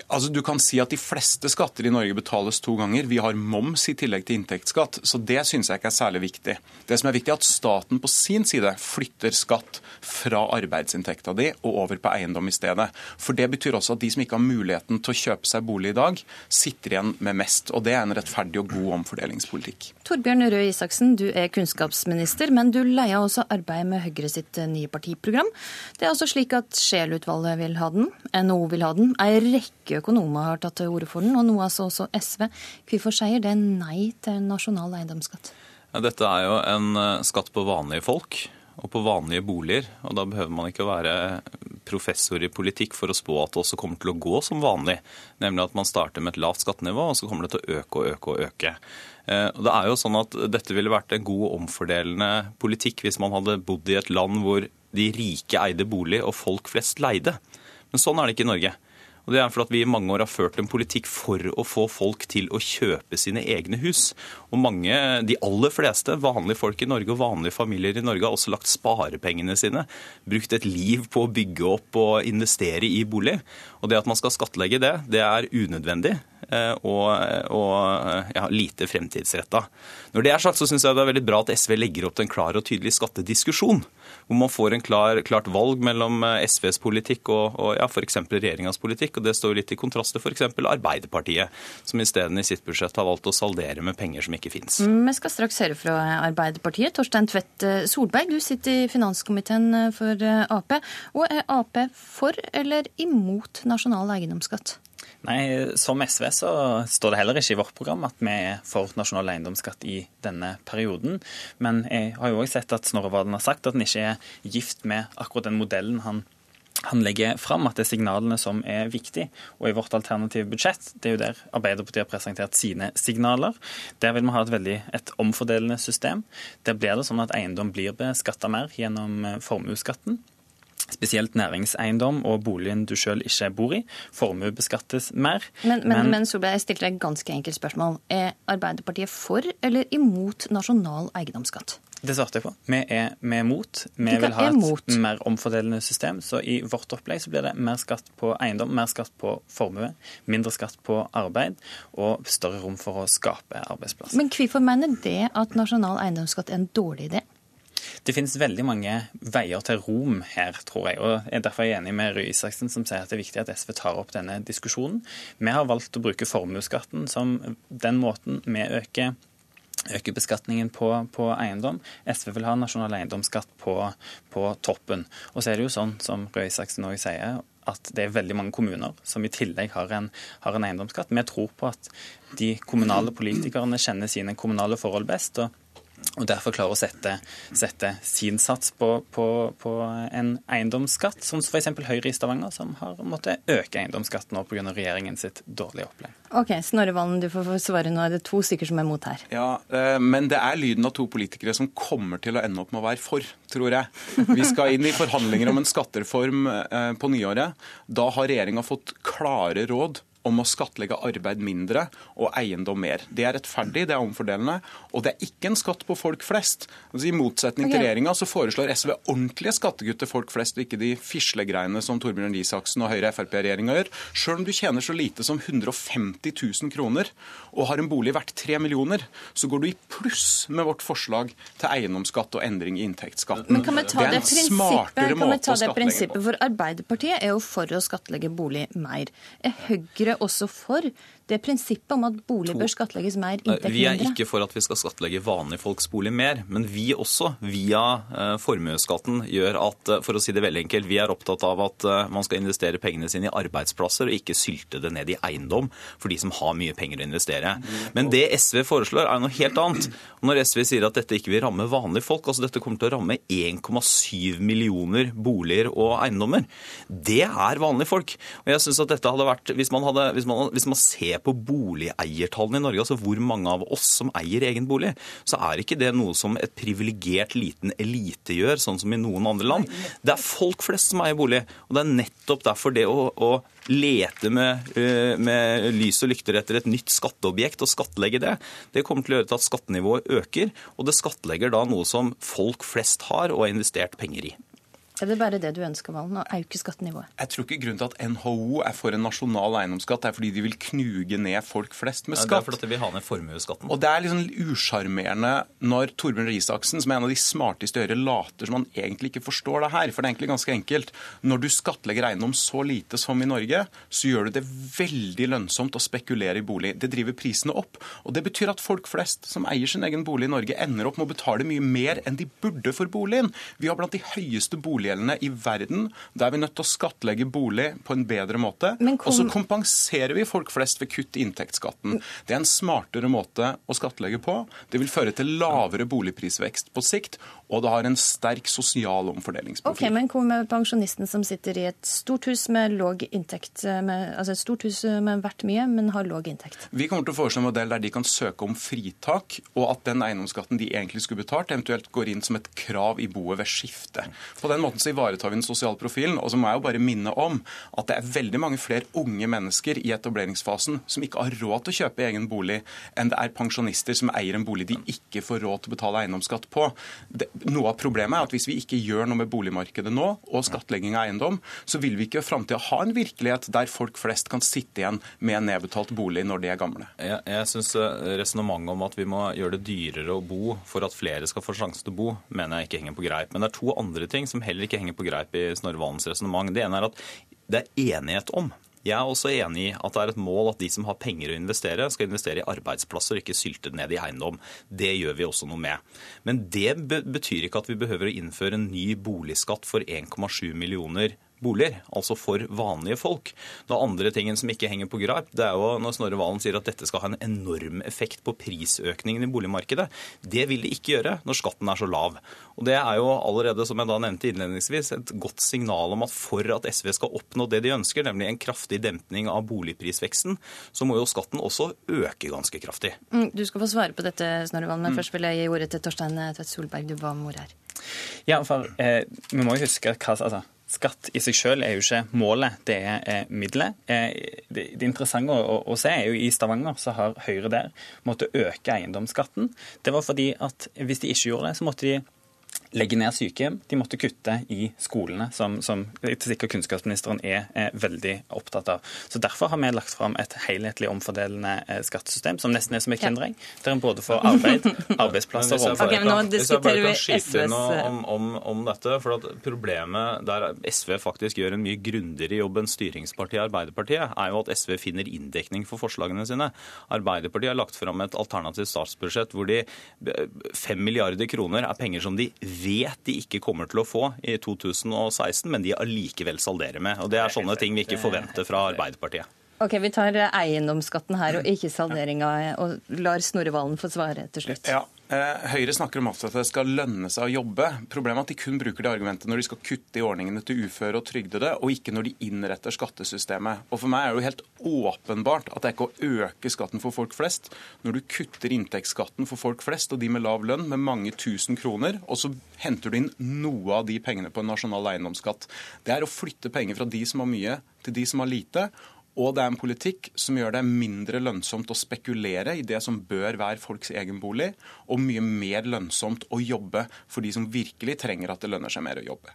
Altså, Du kan si at de fleste skatter i Norge betales to ganger. Vi har moms i tillegg til inntektsskatt, så det syns jeg ikke er særlig viktig. Det som er viktig, er at staten på sin side flytter skatt fra arbeidsinntekta di og over på eiendom i stedet. For det betyr også at de som ikke har muligheten til å kjøpe seg bolig i dag, sitter igjen med mest. Og det er en rettferdig og god omfordelingspolitikk. Torbjørn Røe Isaksen, du er kunnskapsminister, men du leier også arbeidet med Høyre sitt nye partiprogram. Det er altså slik at Scheel-utvalget vil ha den, NHO vil ha den. Ei rekke økonomer har tatt til orde for den, og nå altså også SV. Hvorfor sier det nei til nasjonal eiendomsskatt? Ja, dette er jo en eh, skatt på vanlige folk og på vanlige boliger. og Da behøver man ikke være professor i politikk for å spå at det også kommer til å gå som vanlig. Nemlig at man starter med et lavt skattenivå, og så kommer det til å øke og øke og øke. Eh, det er jo sånn at Dette ville vært en god omfordelende politikk hvis man hadde bodd i et land hvor de rike eide bolig og folk flest leide. Men sånn er det ikke i Norge. Og Det er fordi vi i mange år har ført en politikk for å få folk til å kjøpe sine egne hus. Og mange, De aller fleste vanlige folk i Norge og vanlige familier i Norge har også lagt sparepengene sine, brukt et liv på å bygge opp og investere i bolig. Og det at man skal skattlegge det, det er unødvendig. Eh, og, og ja, lite fremtidsretta. Når det er sagt, så syns jeg det er veldig bra at SV legger opp til en klar og tydelig skattediskusjon hvor man får en klar, klart valg mellom eh, SVs politikk og, og ja, f.eks. regjeringas politikk. og Det står litt i kontrast til f.eks. Arbeiderpartiet, som isteden i sitt budsjett har valgt å saldere med penger som ikke fins. Vi skal straks høre fra Arbeiderpartiet. Torstein Tvedt eh, Solberg, du sitter i finanskomiteen eh, for Ap. Og er Ap for eller imot nasjonal eiendomsskatt? Nei, Som SV så står det heller ikke i vårt program at vi er for nasjonal eiendomsskatt i denne perioden. Men jeg har jo også sett at Snorre Valen har sagt at han ikke er gift med akkurat den modellen han han legger fram at det er signalene som er viktige. Og i vårt alternative budsjett, det er jo der Arbeiderpartiet har presentert sine signaler, der vil vi ha et veldig et omfordelende system. Der blir det sånn at eiendom blir beskatta mer gjennom formuesskatten. Spesielt næringseiendom og boligen du sjøl ikke bor i, Formue beskattes mer. Men, men, men, men Solberg, jeg stilte deg et ganske enkelt spørsmål. Er Arbeiderpartiet for eller imot nasjonal eiendomsskatt? Det svarte jeg på. Vi er, vi mot. Vi vil ha et mer omfordelende system. Så i vårt opplegg så blir det mer skatt på eiendom, mer skatt på formue, mindre skatt på arbeid og større rom for å skape arbeidsplasser. Men hvorfor mener det at nasjonal eiendomsskatt er en dårlig idé? Det finnes veldig mange veier til rom her, tror jeg. og jeg er Derfor er jeg enig med Røe Isaksen, som sier at det er viktig at SV tar opp denne diskusjonen. Vi har valgt å bruke formuesskatten som den måten vi øker øke beskatningen på, på, eiendom. SV vil ha nasjonal eiendomsskatt på, på, toppen. Og så er det jo sånn, som Røe Isaksen òg sier, at det er veldig mange kommuner som i tillegg har en, har en eiendomsskatt. Vi tror på at de kommunale politikerne kjenner sine kommunale forhold best. og og derfor klarer å sette, sette sin sats på, på, på, en eiendomsskatt, som f.eks. Høyre i Stavanger, som har måttet øke eiendomsskatten nå pga. regjeringen sitt dårlige opplegg. Ok, Snorre Valen, du får svare nå. Er det to stykker som er mot her? Ja, eh, men det er lyden av to politikere som kommer til å ende opp med å være for, tror jeg. Vi skal inn i forhandlinger om en skattereform eh, på nyåret. Da har regjeringa fått klare råd om å skattlegge arbeid mindre og eiendom mer. Det er rettferdig, det er omfordelende, og det er ikke en skatt på folk flest. Altså, I motsetning okay. til regjeringa så foreslår SV ordentlige skattekutt til folk flest, og ikke de fislegreiene som Torbjørn Isaksen og Høyre-Frp-regjeringa gjør. Sjøl om du tjener så lite som 150 000 kroner og har en bolig verdt 3 millioner, så går du i pluss med vårt forslag til eiendomsskatt og endring i inntektsskatten. Men kan vi ta det, det prinsippet, kan vi ta det prinsippet, for Arbeiderpartiet er jo for å skattlegge bolig mer. Er Høyre også for det prinsippet om at bolig bør skattlegges mer, inntekt mindre? Vi er ikke for at vi skal skattlegge vanlige folks bolig mer, men vi også, via uh, formuesskatten, gjør at, uh, for å si det veldig enkelt, vi er opptatt av at uh, man skal investere pengene sine i arbeidsplasser og ikke sylte det ned i eiendom for de som har mye penger å investere. Men det SV foreslår, er noe helt annet. Når SV sier at dette ikke vil ramme vanlige folk, altså dette kommer til å ramme 1,7 millioner boliger og eiendommer, det er vanlige folk. Og jeg synes at dette hadde vært, hvis man, hadde, hvis man, hvis man ser på boligeiertallene i Norge, altså hvor mange av oss som eier egen bolig, så er ikke det noe som et privilegert liten elite gjør, sånn som i noen andre land. Det er folk flest som eier bolig. Og det er nettopp derfor det å, å lete med, eh, med, lys og lykter etter et nytt skatteobjekt og skattlegge det, det kommer til å gjøre til at skattenivået øker. Og det skattlegger da noe som folk flest har og har investert penger i. Er det bare det du ønsker, Valen, å øke skattenivået? Jeg tror ikke grunnen til at NHO er for en nasjonal eiendomsskatt, er fordi de vil knuge ned folk flest med skatt. Ja, det er fordi de vil ha ned formuesskatten. Og det er liksom usjarmerende når Torbjørn Røe Isaksen, som er en av de smarteste i Høyre, later som han egentlig ikke forstår det her. For det er egentlig ganske enkelt. Når du skattlegger eiendom så lite som i Norge, så gjør du det veldig lønnsomt å spekulere i bolig. Det driver prisene opp. Og det betyr at folk flest som eier sin egen bolig i Norge, ender opp med å betale mye mer enn de burde for boligen. Vi har blant de høyeste boligene boliggjellene i verden. Da er vi nødt til å skattlegge bolig på en bedre måte. Kom... Og så kompenserer vi folk flest ved kutt i inntektsskatten. Det er en smartere måte å skattlegge på. Det vil føre til lavere boligprisvekst på sikt, og det har en sterk sosial omfordelingsprofil. Ok, Men hva med pensjonisten som sitter i et stort hus med låg inntekt, med, altså et stort hus med verdt mye, men har låg inntekt? Vi kommer til å foreslå en modell der de kan søke om fritak, og at den eiendomsskatten de egentlig skulle betalt, eventuelt går inn som et krav i boet ved skifte. På den måten så ivaretar vi den sosiale profilen. Og så må jeg jo bare minne om at det er veldig mange flere unge mennesker i etableringsfasen som ikke har råd til å kjøpe egen bolig, enn det er pensjonister som eier en bolig de ikke får råd til å betale eiendomsskatt på. Det, noe av problemet er at hvis vi ikke gjør noe med boligmarkedet nå, og skattlegging av eiendom, så vil vi ikke i framtida ha en virkelighet der folk flest kan sitte igjen med en nedbetalt bolig når de er gamle. Jeg, jeg syns eh, resonnementet om at vi må gjøre det dyrere å bo for at flere skal få sjanse til å bo, mener jeg ikke henger på greip. Men det er to andre ting som heller ikke henger på greip i Snorre Valens resonnement. Det ene er at det er enighet om jeg er også enig i at det er et mål at de som har penger å investere, skal investere i arbeidsplasser og ikke sylte ned i eiendom. Det gjør vi også noe med. Men det betyr ikke at vi behøver å innføre en ny boligskatt for 1,7 millioner boliger, altså for vanlige folk. Den andre tingen som ikke henger på greip, det er jo når Snorre Valen sier at dette skal ha en enorm effekt på prisøkningen i boligmarkedet. Det vil det ikke gjøre når skatten er så lav. Og Det er jo allerede, som jeg da nevnte innledningsvis, et godt signal om at for at SV skal oppnå det de ønsker, nemlig en kraftig dempning av boligprisveksten, så må jo skatten også øke ganske kraftig. Mm, du skal få svare på dette, Snorre Valen, men mm. først vil jeg gi ordet til Torstein Tvedt Solberg. Du var med ord her. Ja, for eh, vi må jo huske hva altså, Skatt i seg selv er jo ikke målet, det er eh, middelet. Eh, det, interessante å, se er jo i Stavanger så har Høyre der måttet øke eiendomsskatten. Det var fordi at hvis de ikke gjorde det, så måtte de legge ned sykehjem. De måtte kutte i skolene, som, som sikkert kunnskapsministeren er, er, veldig opptatt av. Så Derfor har vi lagt fram et helhetlig omfordelende eh, skattesystem, som nesten er som et kinderegg, der en både får arbeid, arbeidsplasser og omfordeling. Okay, nå diskuterer vi SVs om, om, om, dette, for at Problemet der SV faktisk gjør en mye grundigere jobb enn styringspartiet Arbeiderpartiet, er jo at SV finner inndekning for forslagene sine. Arbeiderpartiet har lagt fram et alternativt statsbudsjett hvor de 5 milliarder kroner er penger som de vet de ikke kommer til å få i 2016, men de allikevel salderer med. Og Det er sånne ting vi ikke forventer fra Arbeiderpartiet. Ok, Vi tar eiendomsskatten her og ikke salderinga, og lar Snorre Valen få svare til slutt. Ja, Eh, Høyre snakker om at det skal lønne seg å jobbe. Problemet er at de kun bruker det argumentet når de skal kutte i ordningene til uføre og trygdede, og ikke når de innretter skattesystemet. Og For meg er det jo helt åpenbart at det er ikke å øke skatten for folk flest når du kutter inntektsskatten for folk flest og de med lav lønn med mange tusen kroner, og så henter du inn noe av de pengene på en nasjonal eiendomsskatt. Det er å flytte penger fra de som har mye, til de som har lite. Og det er en politikk som gjør det mindre lønnsomt å spekulere i det som bør være folks egen bolig, og mye mer lønnsomt å jobbe for de som virkelig trenger at det lønner seg mer å jobbe.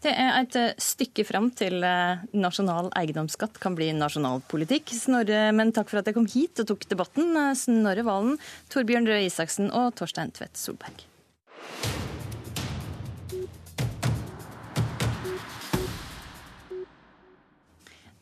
Det er et eh, stykke fram til eh, nasjonal eiendomsskatt kan bli nasjonal politikk. Snorre, men takk for at jeg kom hit og tok debatten. Eh, Snorre Valen, Torbjørn Røe Isaksen og Torstein Tvedt Solberg.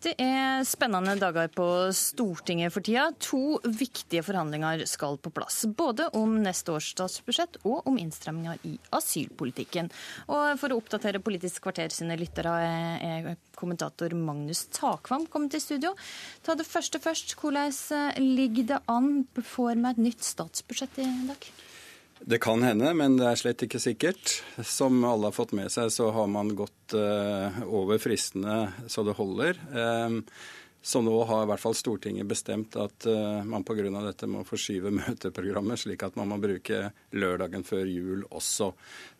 Det er spennende dager på Stortinget for tida. To viktige forhandlinger skal på plass. Både om neste års statsbudsjett og om innstramminger i asylpolitikken. Og For å oppdatere Politisk kvarter sine lyttere er kommentator Magnus Takvam kommet til studio. Ta det første først. Hvordan ligger det an? Får vi et nytt statsbudsjett i dag? Det kan hende, men det er slett ikke sikkert. Som alle har fått med seg, så har man gått uh, over fristene så det holder. Um, så nå har i hvert fall Stortinget bestemt at uh, man pga. dette må forskyve møteprogrammet, slik at man må bruke lørdagen før jul også.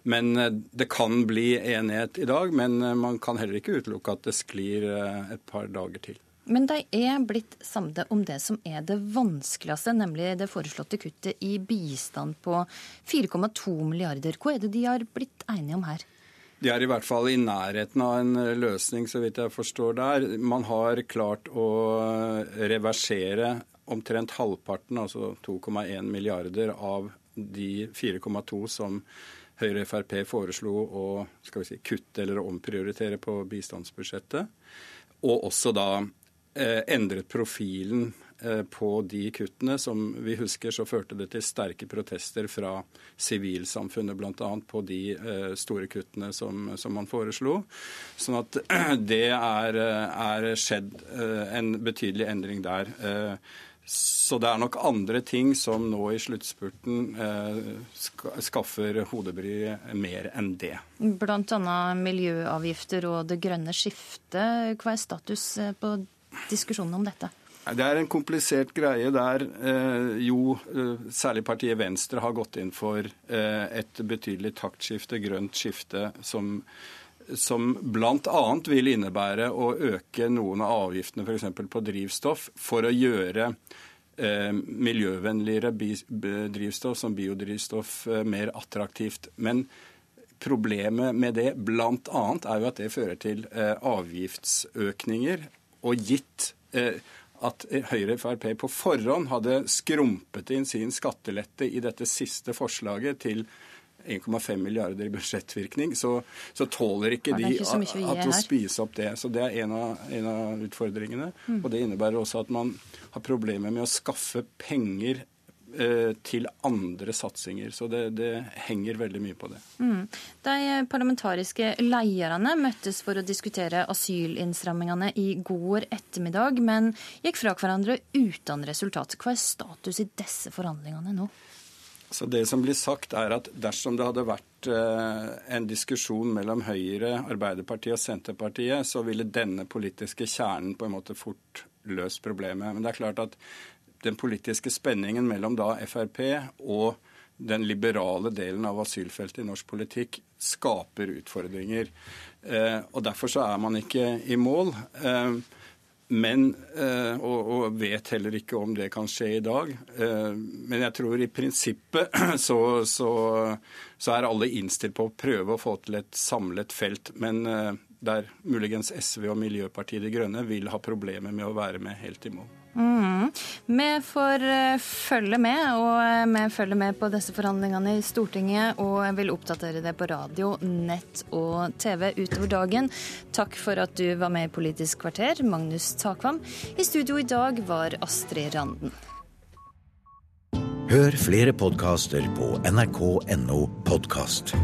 Men uh, det kan bli enighet i dag, men man kan heller ikke utelukke at det sklir et par dager til. Men de er blitt samde om det som er det vanskeligste, nemlig det foreslåtte kuttet i bistand på 4,2 milliarder. Hva er det de har blitt enige om her? De er i hvert fall i nærheten av en løsning, så vidt jeg forstår der. Man har klart å reversere omtrent halvparten, altså 2,1 milliarder, av de 4,2 som Høyre og Frp foreslo å si, kutte eller omprioritere på bistandsbudsjettet. Og også da endret profilen eh, på de kuttene. Som vi husker, så førte det til sterke protester fra sivilsamfunnet, bl.a. på de eh, store kuttene som, som, man foreslo. Sånn at det er, er skjedd en betydelig endring der. Så det er nok andre ting som nå i sluttspurten skaffer hodebry mer enn det. Bl.a. miljøavgifter og det grønne skiftet. Hva er status på diskusjonen om dette? Det er en komplisert greie der eh, jo eh, særlig partiet Venstre har gått inn for eh, et betydelig taktskifte, grønt skifte, som, som bl.a. vil innebære å øke noen av avgiftene f.eks. på drivstoff for å gjøre miljøvennligere drivstoff som biodrivstoff mer attraktivt. Men problemet med det bl.a. er jo at det fører til avgiftsøkninger og gitt eh, at Høyre og Frp på forhånd hadde skrumpet inn sin skattelette i dette siste forslaget til 1,5 milliarder i budsjettvirkning, så, så tåler ikke de ikke at, å spise opp det. Så Det er en av, en av utfordringene. Mm. Og Det innebærer også at man har problemer med å skaffe penger til andre satsinger. Så det, det, henger veldig mye på det. Mm. De parlamentariske lederne møttes for å diskutere asylinnstrammingene i går ettermiddag, men gikk fra hverandre uten resultat. Hva er status i disse forhandlingene nå? Så Det som blir sagt er at Dersom det hadde vært eh, en diskusjon mellom Høyre, Arbeiderpartiet og Senterpartiet, så ville denne politiske kjernen på en måte fort løst problemet. Men det er klart at den politiske spenningen mellom da Frp og den liberale delen av asylfeltet i norsk politikk skaper utfordringer. Eh, og Derfor så er man ikke i mål. Eh, Men, og, og, vet heller ikke om det kan skje i dag. Men jeg tror i prinsippet så, så, så er alle innstilt på å prøve å få til et samlet felt. Men der muligens SV og Miljøpartiet De Grønne vil ha problemer med å være med helt i mål. Mm. Vi får eh, følge med, og eh, vi følger med på disse forhandlingene i Stortinget. Og vil oppdatere det på radio, nett og TV utover dagen. Takk for at du var med i Politisk kvarter, Magnus Takvam. I studio i dag var Astrid Randen. Hør flere podkaster på nrk.no podkast.